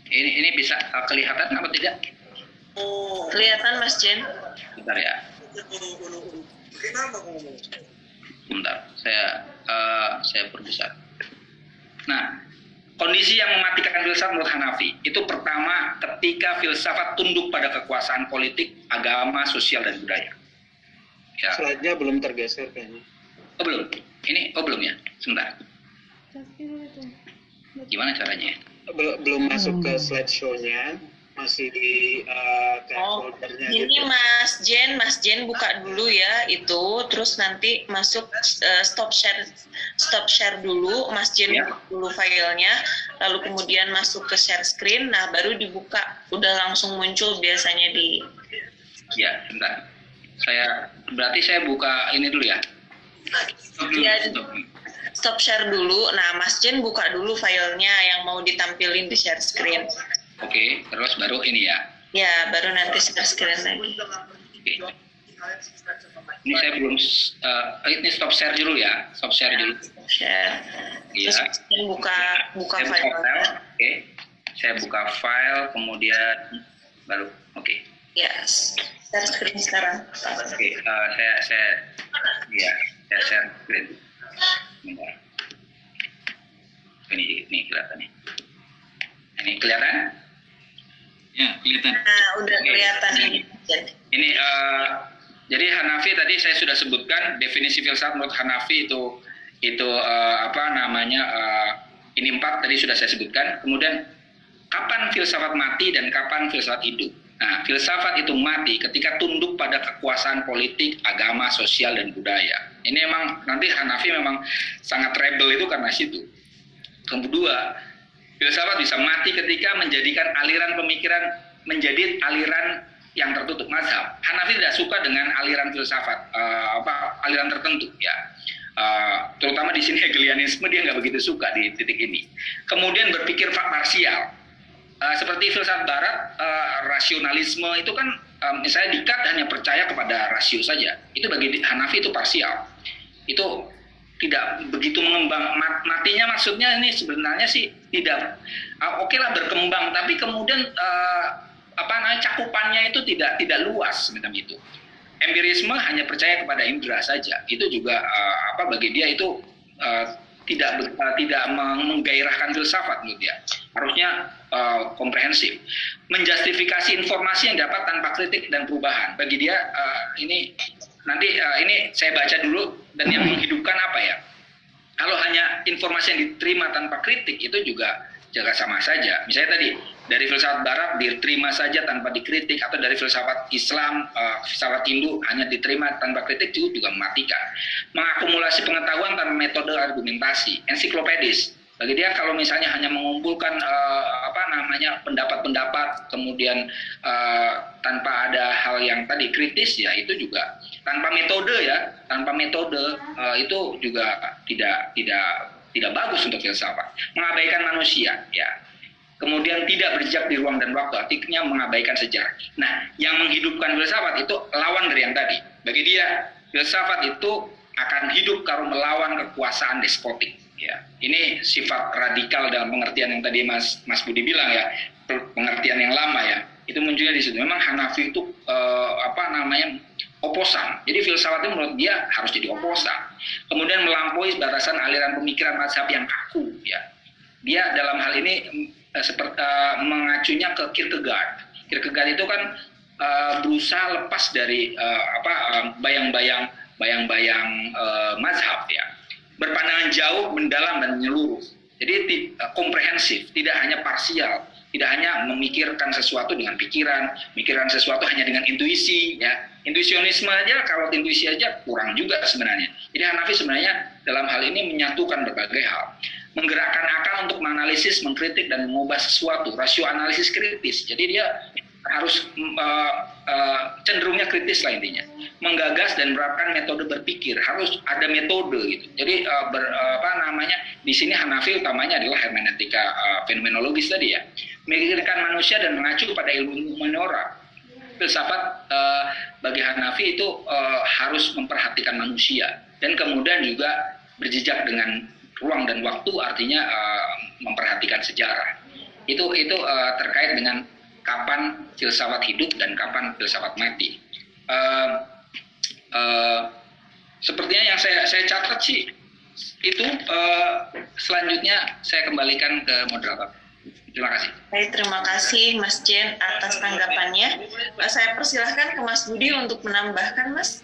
Ini ini bisa kelihatan apa tidak? Kelihatan Mas Jen. Bentar ya. Bentar, saya uh, saya perbesar. Nah, kondisi yang mematikan filsafat menurut Hanafi itu pertama ketika filsafat tunduk pada kekuasaan politik, agama, sosial dan budaya. Ya. Slide-nya belum tergeser kayaknya. Oh belum. Ini oh belum ya. Sebentar. Gimana caranya? Belum, belum masuk ke slideshow-nya masih di uh, oh, ini gitu. Mas Jen, Mas Jen buka dulu ya itu, terus nanti masuk uh, stop share, stop share dulu, Mas Jen ya. dulu filenya, lalu kemudian masuk ke share screen, nah baru dibuka, udah langsung muncul biasanya di. Ya, sebentar saya berarti saya buka ini dulu ya. Stop dulu. Ya, stop share dulu. Nah, Mas Jen buka dulu filenya yang mau ditampilin di share screen. Oke, okay, terus baru ini ya. Ya, baru nanti share screen lagi. Okay. Ini saya belum uh, ini stop share dulu ya, stop share dulu. Share. Iya. Terus buka buka saya file. Oke. Okay. Saya buka file kemudian baru. Oke. Okay. Yes share screen sekarang. Oke, okay, uh, eh, saya saya ya saya share screen. Bentar. Ini, ini kelihatannya. Ini kelihatan? Ya, kelihatan. Nah, udah kelihatan ini. Ini uh, jadi Hanafi tadi saya sudah sebutkan definisi filsafat menurut Hanafi itu itu uh, apa namanya uh, ini empat tadi sudah saya sebutkan. Kemudian kapan filsafat mati dan kapan filsafat hidup? Nah, filsafat itu mati ketika tunduk pada kekuasaan politik, agama, sosial, dan budaya. Ini memang nanti Hanafi memang sangat rebel itu karena situ. Kedua, filsafat bisa mati ketika menjadikan aliran pemikiran menjadi aliran yang tertutup mazhab. Hanafi tidak suka dengan aliran filsafat uh, apa aliran tertentu ya. Uh, terutama di sini Hegelianisme dia nggak begitu suka di titik ini. Kemudian berpikir parsial uh, seperti filsafat barat uh, rasionalisme itu kan um, misalnya dikat hanya percaya kepada rasio saja itu bagi Hanafi itu parsial itu tidak begitu mengembang. Matinya maksudnya ini sebenarnya sih tidak uh, oke okay lah berkembang tapi kemudian uh, apa namanya cakupannya itu tidak tidak luas semacam itu. Empirisme hanya percaya kepada indera saja. Itu juga uh, apa bagi dia itu uh, tidak uh, tidak menggairahkan filsafat menurut dia. Harusnya uh, komprehensif. Menjustifikasi informasi yang dapat tanpa kritik dan perubahan. Bagi dia uh, ini nanti uh, ini saya baca dulu dan yang menghidupkan apa ya kalau hanya informasi yang diterima tanpa kritik itu juga jaga sama saja. Misalnya tadi dari filsafat Barat diterima saja tanpa dikritik atau dari filsafat Islam, uh, filsafat Hindu hanya diterima tanpa kritik itu juga mematikan. Mengakumulasi pengetahuan tanpa metode argumentasi, ensiklopedis. Bagi dia kalau misalnya hanya mengumpulkan uh, apa namanya pendapat-pendapat kemudian uh, tanpa ada hal yang tadi kritis ya itu juga tanpa metode ya tanpa metode uh, itu juga tidak tidak tidak bagus untuk filsafat. Mengabaikan manusia ya. Kemudian tidak berjejak di ruang dan waktu artinya mengabaikan sejarah. Nah yang menghidupkan filsafat itu lawan dari yang tadi. Bagi dia filsafat itu akan hidup kalau melawan kekuasaan despotik ya. Ini sifat radikal dalam pengertian yang tadi Mas Mas Budi bilang ya. Pengertian yang lama ya. Itu munculnya di situ. Memang Hanafi itu eh, apa namanya oposan. Jadi filsafat itu menurut dia harus jadi oposan. Kemudian melampaui batasan aliran pemikiran mazhab yang kaku ya. Dia dalam hal ini eh, seperti eh, mengacunya ke Kierkegaard. Kierkegaard itu kan eh, berusaha lepas dari eh, apa eh, bayang-bayang bayang-bayang uh, mazhab ya. Berpandangan jauh, mendalam dan menyeluruh. Jadi komprehensif, tidak hanya parsial, tidak hanya memikirkan sesuatu dengan pikiran, memikirkan sesuatu hanya dengan intuisi, ya. Intuisionisme aja kalau intuisi aja kurang juga sebenarnya. Jadi Hanafi sebenarnya dalam hal ini menyatukan berbagai hal. Menggerakkan akal untuk menganalisis, mengkritik dan mengubah sesuatu, rasio analisis kritis. Jadi dia harus uh, uh, cenderungnya kritis lah intinya menggagas dan menerapkan metode berpikir harus ada metode gitu jadi uh, ber, uh, apa namanya di sini Hanafi utamanya adalah hermeneutika uh, fenomenologis tadi ya memikirkan manusia dan mengacu pada ilmu humaniora filsafat uh, bagi Hanafi itu uh, harus memperhatikan manusia dan kemudian juga berjejak dengan ruang dan waktu artinya uh, memperhatikan sejarah itu itu uh, terkait dengan kapan filsafat hidup dan kapan filsafat mati. Uh, uh, sepertinya yang saya saya catat sih itu uh, selanjutnya saya kembalikan ke moderator. Terima kasih. Baik, terima kasih Mas Jen atas tanggapannya. Saya persilahkan ke Mas Budi untuk menambahkan, Mas.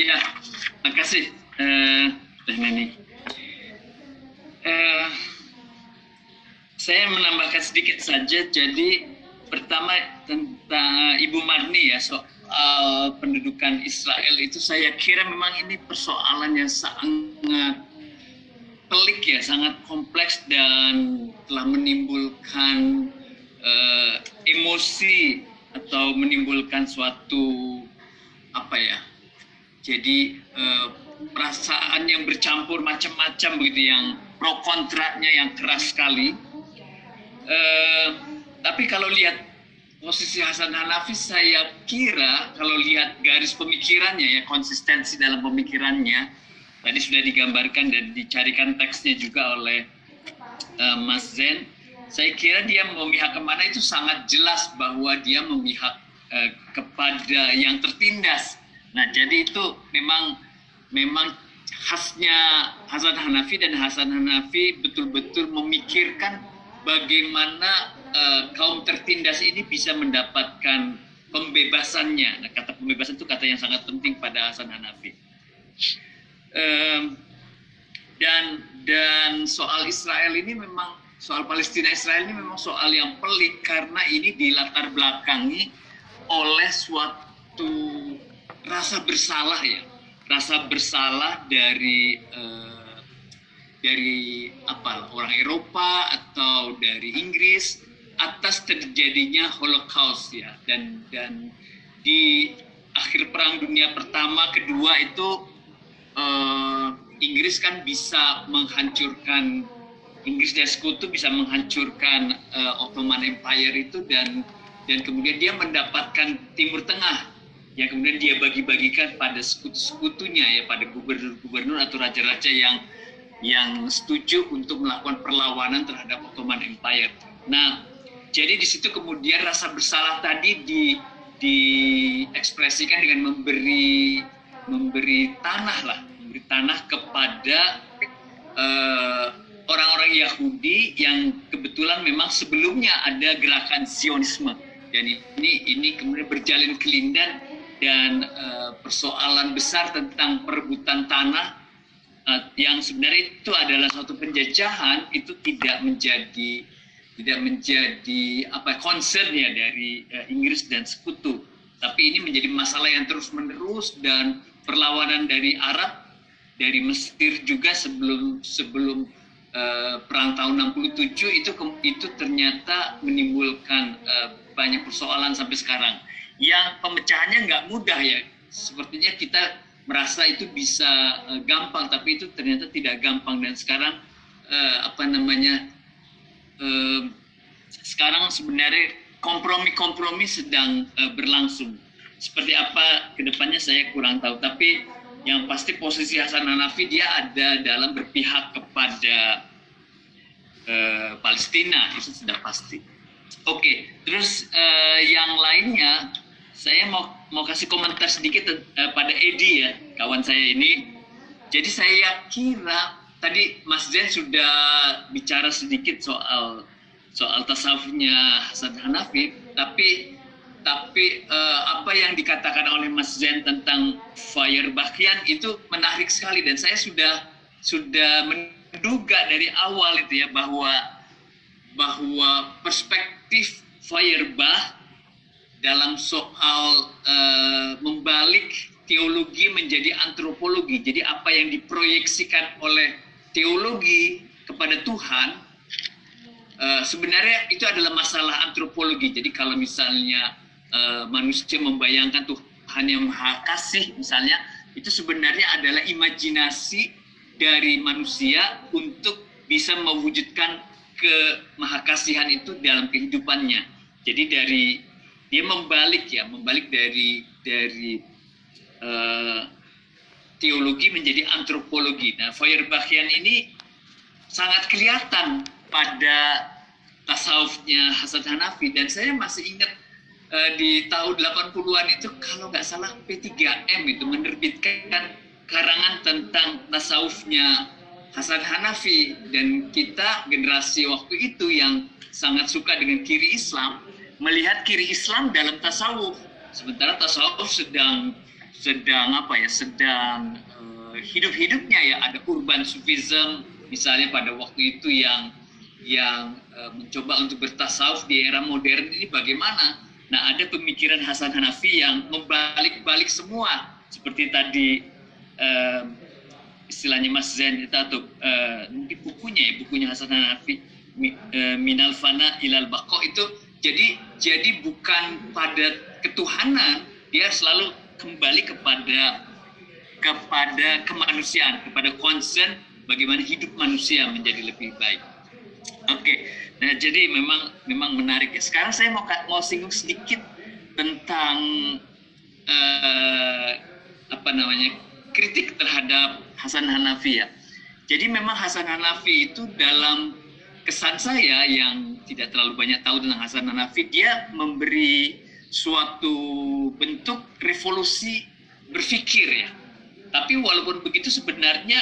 Ya, terima kasih, uh, Neni. Uh, saya menambahkan sedikit saja, jadi pertama tentang Ibu Marni ya soal pendudukan Israel itu saya kira memang ini persoalan yang sangat pelik ya, sangat kompleks dan telah menimbulkan uh, emosi atau menimbulkan suatu apa ya? Jadi uh, perasaan yang bercampur macam-macam begitu yang pro kontranya yang keras sekali. Uh, tapi kalau lihat posisi Hasan Hanafi saya kira kalau lihat garis pemikirannya ya konsistensi dalam pemikirannya tadi sudah digambarkan dan dicarikan teksnya juga oleh uh, Mas Zen saya kira dia memihak ke mana itu sangat jelas bahwa dia memihak uh, kepada yang tertindas nah jadi itu memang memang khasnya Hasan Hanafi dan Hasan Hanafi betul-betul memikirkan bagaimana uh, kaum tertindas ini bisa mendapatkan pembebasannya. Nah, kata pembebasan itu kata yang sangat penting pada Hasan Hanafi. Um, dan dan soal Israel ini memang soal Palestina Israel ini memang soal yang pelik karena ini dilatar belakangi oleh suatu rasa bersalah ya. Rasa bersalah dari uh, dari apa orang Eropa atau dari Inggris atas terjadinya Holocaust ya. Dan dan di akhir perang dunia pertama kedua itu uh, Inggris kan bisa menghancurkan Inggris dan Sekutu bisa menghancurkan uh, Ottoman Empire itu dan dan kemudian dia mendapatkan Timur Tengah yang kemudian dia bagi-bagikan pada sekutu-sekutunya ya pada gubernur-gubernur atau raja-raja yang yang setuju untuk melakukan perlawanan terhadap Ottoman Empire. Nah, jadi di situ kemudian rasa bersalah tadi di diekspresikan dengan memberi memberi tanah lah, memberi tanah kepada uh, orang-orang Yahudi yang kebetulan memang sebelumnya ada gerakan Zionisme. Dan ini ini kemudian berjalin kelindan dan uh, persoalan besar tentang perebutan tanah uh, yang sebenarnya itu adalah suatu penjajahan itu tidak menjadi tidak menjadi apa concern ya dari uh, Inggris dan sekutu. Tapi ini menjadi masalah yang terus menerus dan perlawanan dari Arab dari Mesir juga sebelum sebelum uh, perang tahun 67 itu itu ternyata menimbulkan uh, banyak persoalan sampai sekarang. Yang pemecahannya nggak mudah ya. Sepertinya kita merasa itu bisa uh, gampang tapi itu ternyata tidak gampang. Dan sekarang uh, apa namanya sekarang sebenarnya kompromi-kompromi sedang berlangsung seperti apa ke depannya saya kurang tahu tapi yang pasti posisi Hasan Hanafi dia ada dalam berpihak kepada uh, Palestina itu sudah pasti. Oke, okay. terus uh, yang lainnya saya mau mau kasih komentar sedikit uh, pada Edi ya kawan saya ini. Jadi saya kira tadi Mas Zen sudah bicara sedikit soal soal tasawufnya Hasan Hanafi, tapi tapi uh, apa yang dikatakan oleh Mas Zen tentang fire bakian itu menarik sekali dan saya sudah sudah menduga dari awal itu ya bahwa bahwa perspektif Feuerbach dalam soal uh, membalik teologi menjadi antropologi. Jadi apa yang diproyeksikan oleh teologi kepada Tuhan uh, sebenarnya itu adalah masalah antropologi. Jadi kalau misalnya uh, manusia membayangkan Tuhan yang maha kasih misalnya itu sebenarnya adalah imajinasi dari manusia untuk bisa mewujudkan kemahakasihan itu dalam kehidupannya. Jadi dari dia membalik ya, membalik dari dari uh, teologi menjadi antropologi. Nah, Feuerbachian ini sangat kelihatan pada tasawufnya Hasan Hanafi dan saya masih ingat uh, di tahun 80-an itu kalau nggak salah P3M itu menerbitkan karangan tentang tasawufnya Hasan Hanafi. Dan kita generasi waktu itu yang sangat suka dengan kiri Islam melihat kiri Islam dalam tasawuf. Sementara tasawuf sedang sedang apa ya sedang uh, hidup-hidupnya ya. Ada urban sufism misalnya pada waktu itu yang yang uh, mencoba untuk bertasawuf di era modern ini bagaimana Nah, ada pemikiran Hasan Hanafi yang membalik-balik semua seperti tadi uh, istilahnya Mas Zen itu atau uh, di bukunya ya bukunya Hasan Hanafi uh, Minal Fana Ilal Bako itu jadi jadi bukan pada ketuhanan dia selalu kembali kepada kepada kemanusiaan kepada concern bagaimana hidup manusia menjadi lebih baik. Oke. Okay. Nah, jadi memang memang menarik ya. Sekarang saya mau mau singgung sedikit tentang uh, apa namanya kritik terhadap Hasan Hanafi ya. Jadi memang Hasan Hanafi itu dalam kesan saya yang tidak terlalu banyak tahu tentang Hasan Hanafi, dia memberi suatu bentuk revolusi berpikir ya. Tapi walaupun begitu sebenarnya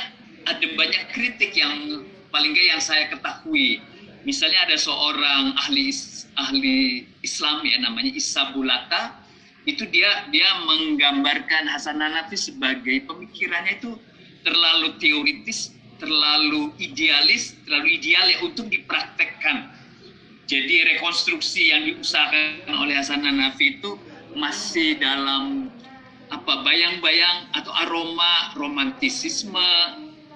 ada banyak kritik yang paling nggak yang saya ketahui. Misalnya ada seorang ahli ahli Islam ya namanya Isa Bulata itu dia dia menggambarkan Hasan Hanafi sebagai pemikirannya itu terlalu teoritis, terlalu idealis, terlalu ideal ya untuk dipraktekkan. Jadi rekonstruksi yang diusahakan oleh Hasan Hanafi itu masih dalam apa bayang-bayang atau aroma romantisisme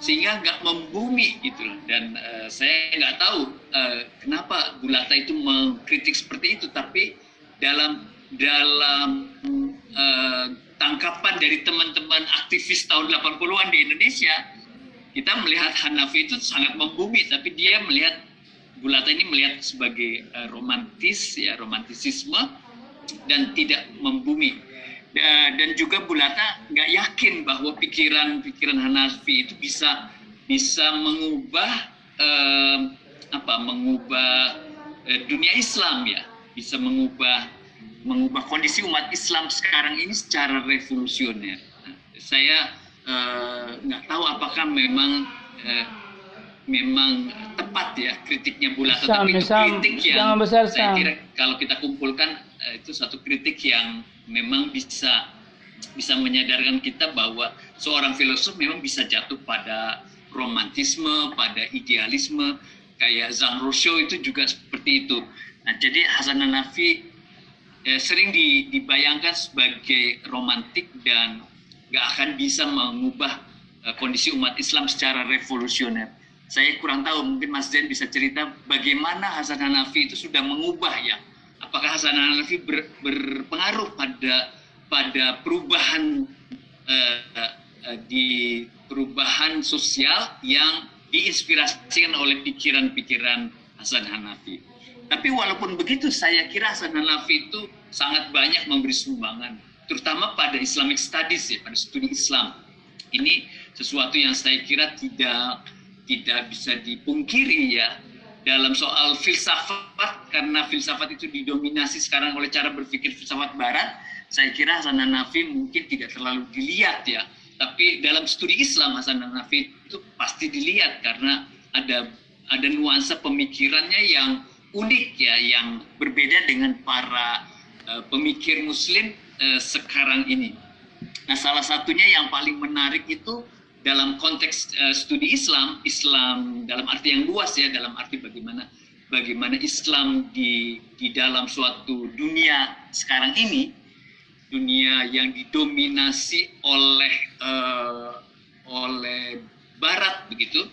sehingga nggak membumi gitu loh. Dan uh, saya nggak tahu uh, kenapa Bulata itu mengkritik seperti itu. Tapi dalam dalam uh, tangkapan dari teman-teman aktivis tahun 80-an di Indonesia kita melihat Hanafi itu sangat membumi. Tapi dia melihat Bulata ini melihat sebagai uh, romantis ya romantisisme dan tidak membumi dan juga Bulata nggak yakin bahwa pikiran-pikiran Hanafi itu bisa bisa mengubah eh, apa mengubah eh, dunia Islam ya. Bisa mengubah mengubah kondisi umat Islam sekarang ini secara revolusioner. Saya eh, nggak eh, tahu apakah memang eh, memang tepat ya kritiknya Bulata tapi itu kritik yang besar, saya kira kalau kita kumpulkan eh, itu satu kritik yang memang bisa bisa menyadarkan kita bahwa seorang filosof memang bisa jatuh pada romantisme, pada idealisme, kayak Zhang Rousseau itu juga seperti itu. Nah, jadi Hasan Hanafi eh, sering di, dibayangkan sebagai romantik dan gak akan bisa mengubah eh, kondisi umat Islam secara revolusioner. Saya kurang tahu, mungkin Mas Zen bisa cerita bagaimana Hasan Hanafi itu sudah mengubah ya apakah Hasan Hanafi ber, berpengaruh pada pada perubahan uh, di perubahan sosial yang diinspirasikan oleh pikiran-pikiran Hasan Hanafi. Tapi walaupun begitu, saya kira Hasan Hanafi itu sangat banyak memberi sumbangan, terutama pada Islamic Studies ya, pada studi Islam. Ini sesuatu yang saya kira tidak tidak bisa dipungkiri ya dalam soal filsafat karena filsafat itu didominasi sekarang oleh cara berpikir filsafat barat saya kira Hasan Hanafi mungkin tidak terlalu dilihat ya. Tapi dalam studi Islam Hasan Hanafi itu pasti dilihat karena ada ada nuansa pemikirannya yang unik ya yang berbeda dengan para uh, pemikir muslim uh, sekarang ini. Nah salah satunya yang paling menarik itu dalam konteks uh, studi Islam, Islam dalam arti yang luas ya, dalam arti bagaimana bagaimana Islam di di dalam suatu dunia sekarang ini, dunia yang didominasi oleh uh, oleh Barat begitu,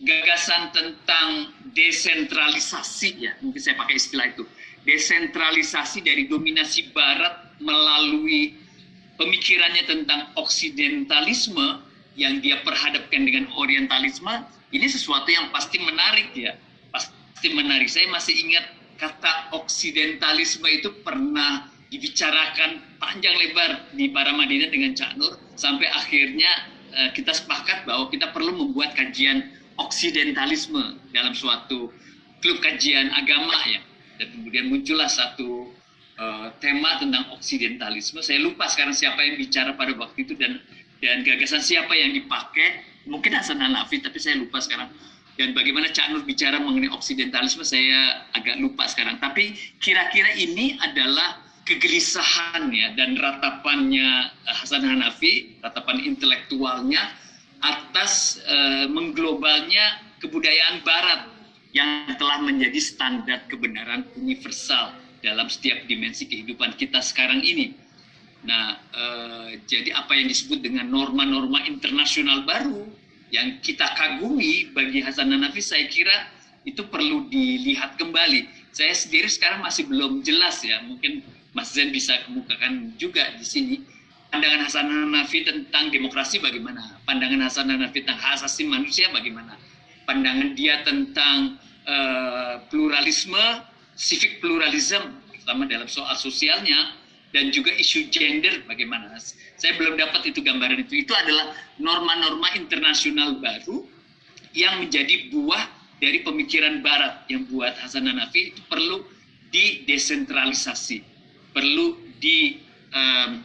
gagasan tentang desentralisasi ya, mungkin saya pakai istilah itu, desentralisasi dari dominasi Barat melalui pemikirannya tentang oksidentalisme yang dia perhadapkan dengan orientalisme ini sesuatu yang pasti menarik ya. Pasti menarik. Saya masih ingat kata oksidentalisme itu pernah dibicarakan panjang lebar di para Madinah dengan Cak Nur sampai akhirnya uh, kita sepakat bahwa kita perlu membuat kajian oksidentalisme dalam suatu klub kajian agama ya. Dan kemudian muncullah satu uh, tema tentang oksidentalisme. Saya lupa sekarang siapa yang bicara pada waktu itu dan dan gagasan siapa yang dipakai mungkin Hasan Hanafi tapi saya lupa sekarang. Dan bagaimana Cak Nur bicara mengenai oksidentalisme saya agak lupa sekarang. Tapi kira-kira ini adalah kegelisahan ya dan ratapannya Hasan Hanafi ratapan intelektualnya atas uh, mengglobalnya kebudayaan barat yang telah menjadi standar kebenaran universal dalam setiap dimensi kehidupan kita sekarang ini Nah, eh, jadi apa yang disebut dengan norma-norma internasional baru yang kita kagumi bagi Hasan Hanafi, saya kira itu perlu dilihat kembali. Saya sendiri sekarang masih belum jelas ya, mungkin Mas Zen bisa kemukakan juga di sini. Pandangan Hasan Hanafi tentang demokrasi bagaimana? Pandangan Hasan Hanafi tentang hak asasi manusia bagaimana? Pandangan dia tentang uh, pluralisme, civic pluralism, terutama dalam soal sosialnya, dan juga isu gender bagaimana. Saya belum dapat itu gambaran itu. Itu adalah norma-norma internasional baru yang menjadi buah dari pemikiran barat yang buat Hasan Hanafi itu perlu didesentralisasi, perlu di um,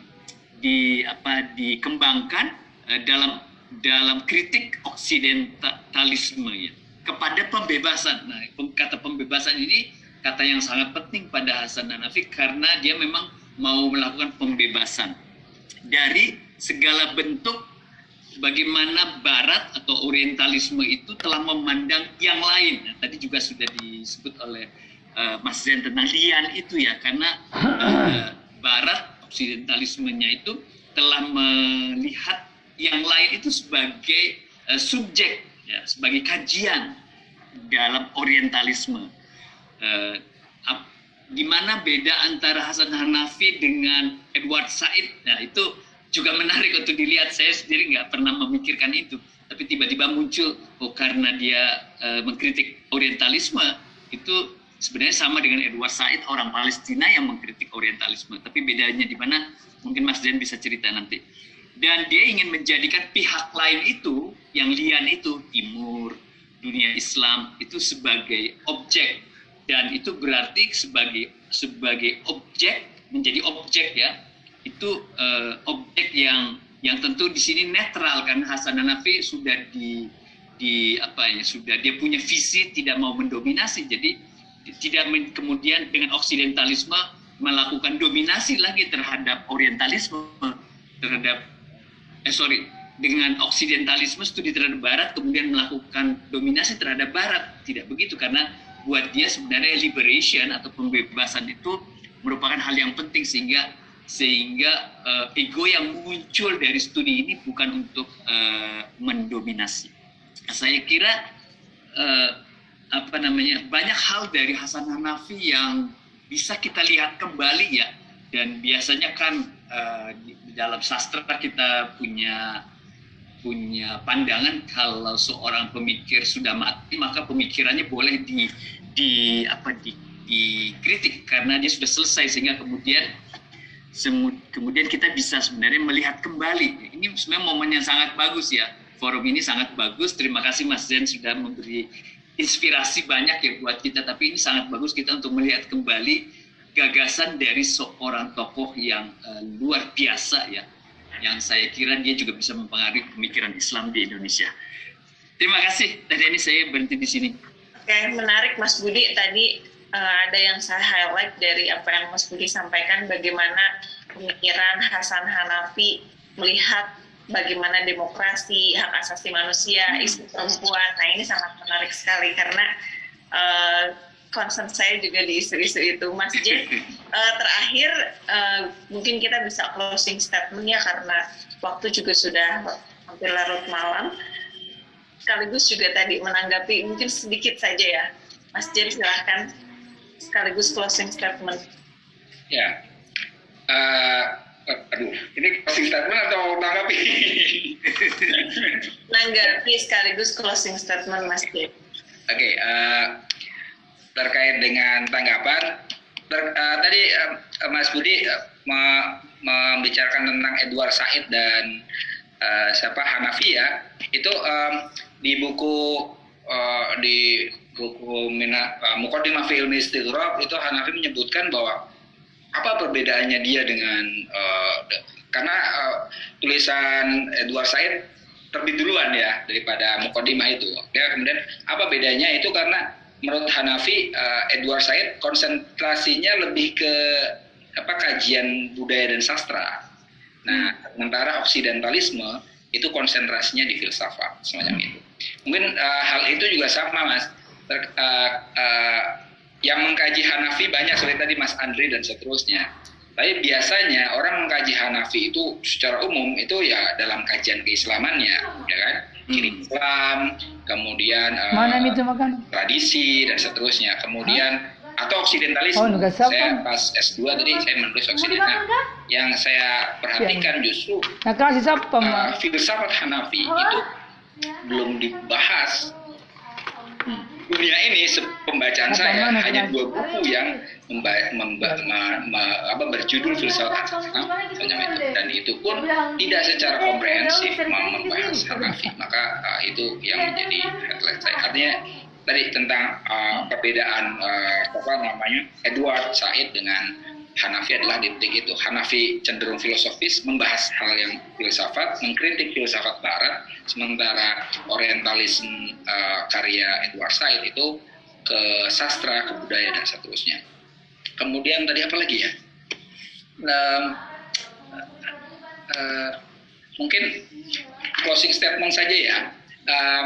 di apa dikembangkan uh, dalam dalam kritik oksidentalisme ya kepada pembebasan. Nah, kata pembebasan ini kata yang sangat penting pada Hasan Hanafi karena dia memang mau melakukan pembebasan dari segala bentuk bagaimana Barat atau Orientalisme itu telah memandang yang lain. Nah, tadi juga sudah disebut oleh uh, Mas Zen tentang lian itu ya, karena uh, Barat Oksidentalismenya itu telah melihat yang lain itu sebagai uh, subjek ya, sebagai kajian dalam orientalisme. Uh, di mana beda antara Hasan Hanafi dengan Edward Said? Nah itu juga menarik untuk dilihat. Saya sendiri nggak pernah memikirkan itu, tapi tiba-tiba muncul oh karena dia uh, mengkritik orientalisme itu sebenarnya sama dengan Edward Said orang Palestina yang mengkritik orientalisme. Tapi bedanya di mana? Mungkin Mas Zen bisa cerita nanti dan dia ingin menjadikan pihak lain itu yang lian itu timur dunia Islam itu sebagai objek dan itu berarti sebagai sebagai objek menjadi objek ya. Itu uh, objek yang yang tentu di sini netral kan. Hasan Hanafi sudah di di apa ya sudah dia punya visi tidak mau mendominasi. Jadi tidak kemudian dengan oksidentalisme melakukan dominasi lagi terhadap orientalisme terhadap eh sorry dengan oksidentalisme studi terhadap barat kemudian melakukan dominasi terhadap barat. Tidak begitu karena buat dia sebenarnya liberation atau pembebasan itu merupakan hal yang penting sehingga sehingga uh, ego yang muncul dari studi ini bukan untuk uh, mendominasi. Saya kira uh, apa namanya banyak hal dari Hasan Hanafi yang bisa kita lihat kembali ya dan biasanya kan uh, di, dalam sastra kita punya punya pandangan kalau seorang pemikir sudah mati maka pemikirannya boleh di di apa di dikritik karena dia sudah selesai sehingga kemudian kemudian kita bisa sebenarnya melihat kembali ini sebenarnya momen yang sangat bagus ya forum ini sangat bagus terima kasih Mas Zen sudah memberi inspirasi banyak ya buat kita tapi ini sangat bagus kita untuk melihat kembali gagasan dari seorang tokoh yang uh, luar biasa ya, yang saya kira dia juga bisa mempengaruhi pemikiran Islam di Indonesia. Terima kasih. Tadi ini saya berhenti di sini. Oke, menarik Mas Budi. Tadi uh, ada yang saya highlight dari apa yang Mas Budi sampaikan, bagaimana pemikiran Hasan Hanafi melihat bagaimana demokrasi, hak asasi manusia, isu perempuan. Nah ini sangat menarik sekali karena uh, concern saya juga di isu-isu itu. Mas J, uh, terakhir uh, mungkin kita bisa closing statement ya karena waktu juga sudah hampir larut malam. Sekaligus juga tadi menanggapi mungkin sedikit saja ya, Mas J silahkan sekaligus closing statement. Ya, uh, aduh, ini closing statement atau tanggapi? Nanggapi sekaligus closing statement Mas J. Oke, okay, uh, terkait dengan tanggapan ter, uh, tadi uh, Mas Budi uh, me, membicarakan tentang Edward Said dan uh, siapa Hanafi ya itu um, di buku uh, di buku Mina, uh, Muqaddimah fi Ilmi itu Hanafi menyebutkan bahwa apa perbedaannya dia dengan uh, karena uh, tulisan Edward Said terbit duluan ya daripada Muqaddimah itu. Ya kemudian apa bedanya itu karena menurut Hanafi uh, Edward Said konsentrasinya lebih ke apa kajian budaya dan sastra. Nah, sementara oksidentalisme itu konsentrasinya di filsafat semacam hmm. itu. Mungkin uh, hal itu juga sama Mas. Ter, uh, uh, yang mengkaji Hanafi banyak seperti tadi Mas Andri dan seterusnya. Tapi biasanya orang mengkaji Hanafi itu secara umum itu ya dalam kajian keislamannya, ya kan? Hmm. Islam, kemudian Mana uh, itu makan? tradisi dan seterusnya. Kemudian atau oksidentalisme. Oh, saya pas S2 tadi saya menulis oksidental. Yang saya perhatikan ya. justru nah, kasih siapa, uh, filsafat Hanafi oh. itu belum dibahas. Dunia ini pembacaan saya hanya dua buku yang memba, memba, me, me, apa, berjudul filsafat dan itu pun tidak secara komprehensif membahas Hanafi. Maka uh, itu yang menjadi headline saya. Artinya tadi tentang uh, perbedaan uh, apa namanya Edward Said dengan Hanafi adalah di titik itu. Hanafi cenderung filosofis, membahas hal yang filsafat, mengkritik filsafat Barat, sementara Orientalisme uh, karya Edward Said itu ke sastra, ke budaya dan seterusnya. Kemudian tadi apa lagi ya? Nah, uh, mungkin closing statement saja ya. Uh,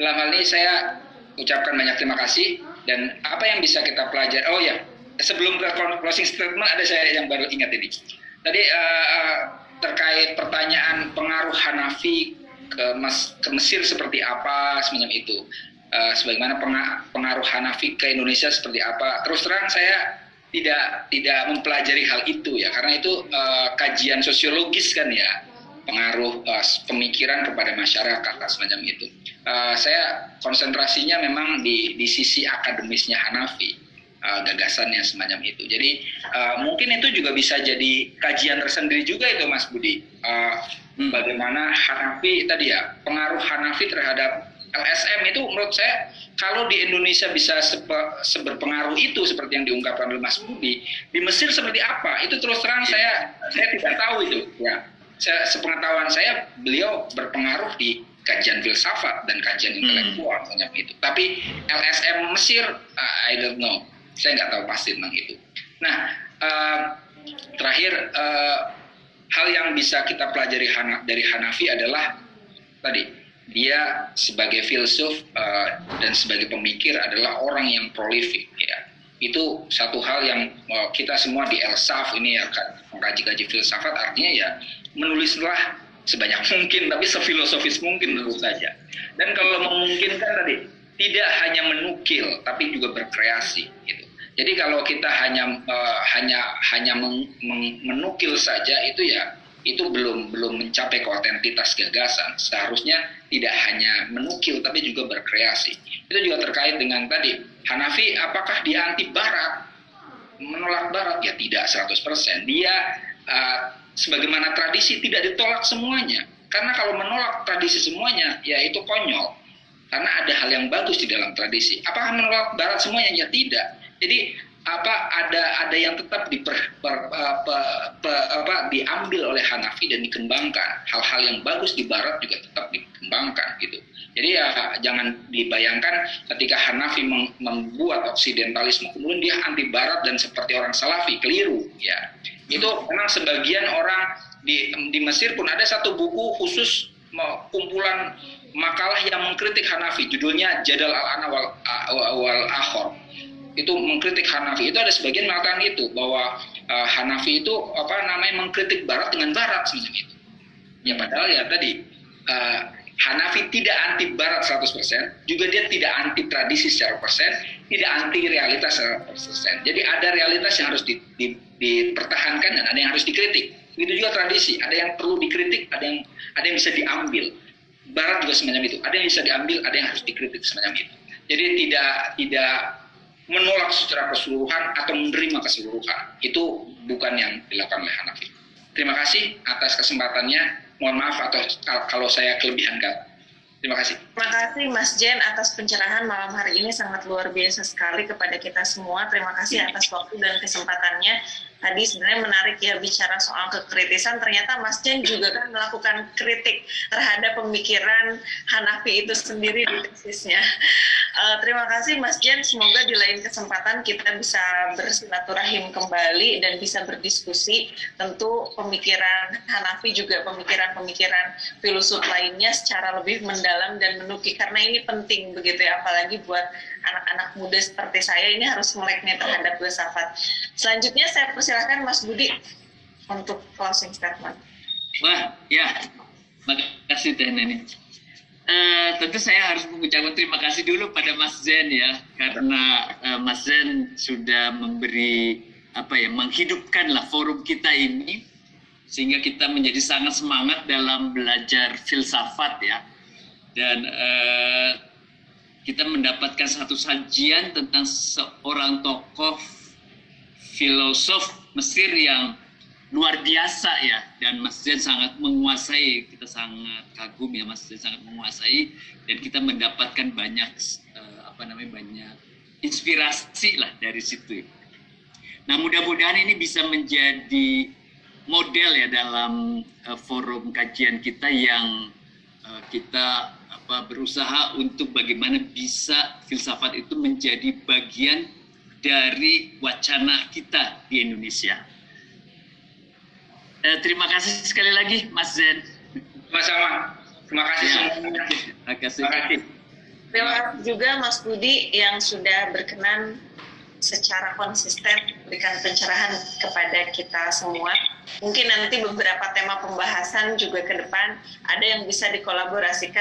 dalam hal ini saya ucapkan banyak terima kasih dan apa yang bisa kita pelajari. Oh ya, sebelum ke closing statement ada saya yang baru ingat ini. Tadi uh, terkait pertanyaan pengaruh Hanafi ke, Mas, ke Mesir seperti apa semacam itu. Uh, sebagaimana pengaruh Hanafi ke Indonesia seperti apa. Terus terang saya tidak tidak mempelajari hal itu ya karena itu uh, kajian sosiologis kan ya pengaruh uh, pemikiran kepada masyarakat semacam itu. Uh, saya konsentrasinya memang di di sisi akademisnya Hanafi uh, gagasannya semacam itu. Jadi uh, mungkin itu juga bisa jadi kajian tersendiri juga itu Mas Budi. Uh, bagaimana Hanafi tadi ya pengaruh Hanafi terhadap LSM itu menurut saya kalau di Indonesia bisa sepe, seberpengaruh itu seperti yang diungkapkan oleh Mas Budi, di Mesir seperti apa? Itu terus terang saya saya tidak tahu itu. Ya, saya, sepengetahuan saya beliau berpengaruh di kajian filsafat dan kajian hmm. intelektual hmm. itu. Tapi LSM Mesir, uh, I don't know. Saya nggak tahu pasti tentang itu. Nah, uh, terakhir uh, hal yang bisa kita pelajari dari Hanafi adalah tadi dia sebagai filsuf uh, dan sebagai pemikir adalah orang yang prolific ya itu satu hal yang uh, kita semua di Elsaf ini ya mengkaji-kaji filsafat artinya ya menulislah sebanyak mungkin tapi sefilosofis mungkin tentu saja. Dan kalau memungkinkan tadi tidak hanya menukil tapi juga berkreasi gitu. Jadi kalau kita hanya uh, hanya hanya meng, meng, menukil saja itu ya itu belum belum mencapai keotentitas gagasan. Seharusnya tidak hanya menukil tapi juga berkreasi. Itu juga terkait dengan tadi Hanafi apakah dia anti barat? Menolak barat ya tidak 100%. Dia uh, sebagaimana tradisi tidak ditolak semuanya. Karena kalau menolak tradisi semuanya ya itu konyol. Karena ada hal yang bagus di dalam tradisi. Apakah menolak barat semuanya? Ya tidak. Jadi apa ada ada yang tetap diper, per, apa, apa, diambil oleh Hanafi dan dikembangkan. Hal-hal yang bagus di Barat juga tetap dikembangkan gitu. Jadi ya jangan dibayangkan ketika Hanafi mem, membuat oksidentalisme kemudian dia anti Barat dan seperti orang Salafi keliru ya. Itu memang sebagian orang di di Mesir pun ada satu buku khusus kumpulan makalah yang mengkritik Hanafi judulnya Jadal al-Ana wal, wal Akhor itu mengkritik Hanafi itu ada sebagian mengatakan itu bahwa uh, Hanafi itu apa namanya mengkritik Barat dengan Barat semacam itu. Ya padahal ya tadi uh, Hanafi tidak anti Barat 100%, juga dia tidak anti tradisi secara persen, tidak anti realitas secara persen. Jadi ada realitas yang harus di, di, dipertahankan dan ada yang harus dikritik. Begitu juga tradisi, ada yang perlu dikritik, ada yang ada yang bisa diambil. Barat juga semacam itu, ada yang bisa diambil, ada yang harus dikritik semacam itu. Jadi tidak tidak menolak secara keseluruhan atau menerima keseluruhan. Itu bukan yang dilakukan oleh Hanafi. Terima kasih atas kesempatannya. Mohon maaf atau kalau saya kelebihan kata. Terima kasih. Terima kasih Mas Jen atas pencerahan malam hari ini sangat luar biasa sekali kepada kita semua. Terima kasih atas waktu dan kesempatannya tadi sebenarnya menarik ya bicara soal kekritisan ternyata Mas Jen juga kan melakukan kritik terhadap pemikiran Hanafi itu sendiri di tesisnya. Uh, terima kasih Mas Jen, semoga di lain kesempatan kita bisa bersilaturahim kembali dan bisa berdiskusi. Tentu pemikiran Hanafi juga pemikiran-pemikiran filsuf lainnya secara lebih mendalam dan menukik karena ini penting begitu ya apalagi buat anak-anak muda seperti saya ini harus meleknya terhadap filsafat. Selanjutnya saya persilahkan Mas Budi untuk closing statement. Wah, ya, makasih Teh Neni. Uh, tentu saya harus mengucapkan terima kasih dulu pada Mas Zen ya, karena uh, Mas Zen sudah memberi apa ya, menghidupkanlah forum kita ini sehingga kita menjadi sangat semangat dalam belajar filsafat ya. Dan uh, kita mendapatkan satu sajian tentang seorang tokoh filosof Mesir yang luar biasa ya. Dan Mas Zain sangat menguasai kita sangat kagum ya Mas Zain sangat menguasai. Dan kita mendapatkan banyak uh, apa namanya banyak inspirasi lah dari situ Nah, mudah-mudahan ini bisa menjadi model ya dalam uh, forum kajian kita yang uh, kita apa berusaha untuk bagaimana bisa filsafat itu menjadi bagian dari wacana kita di Indonesia. Uh, terima kasih sekali lagi, Mas Zen. Sama-sama. Terima kasih Ya. semuanya. Terima kasih. Terima kasih. Terima kasih juga Mas Budi yang sudah berkenan secara konsisten memberikan pencerahan kepada kita semua. Mungkin nanti beberapa tema pembahasan juga ke depan ada yang bisa dikolaborasikan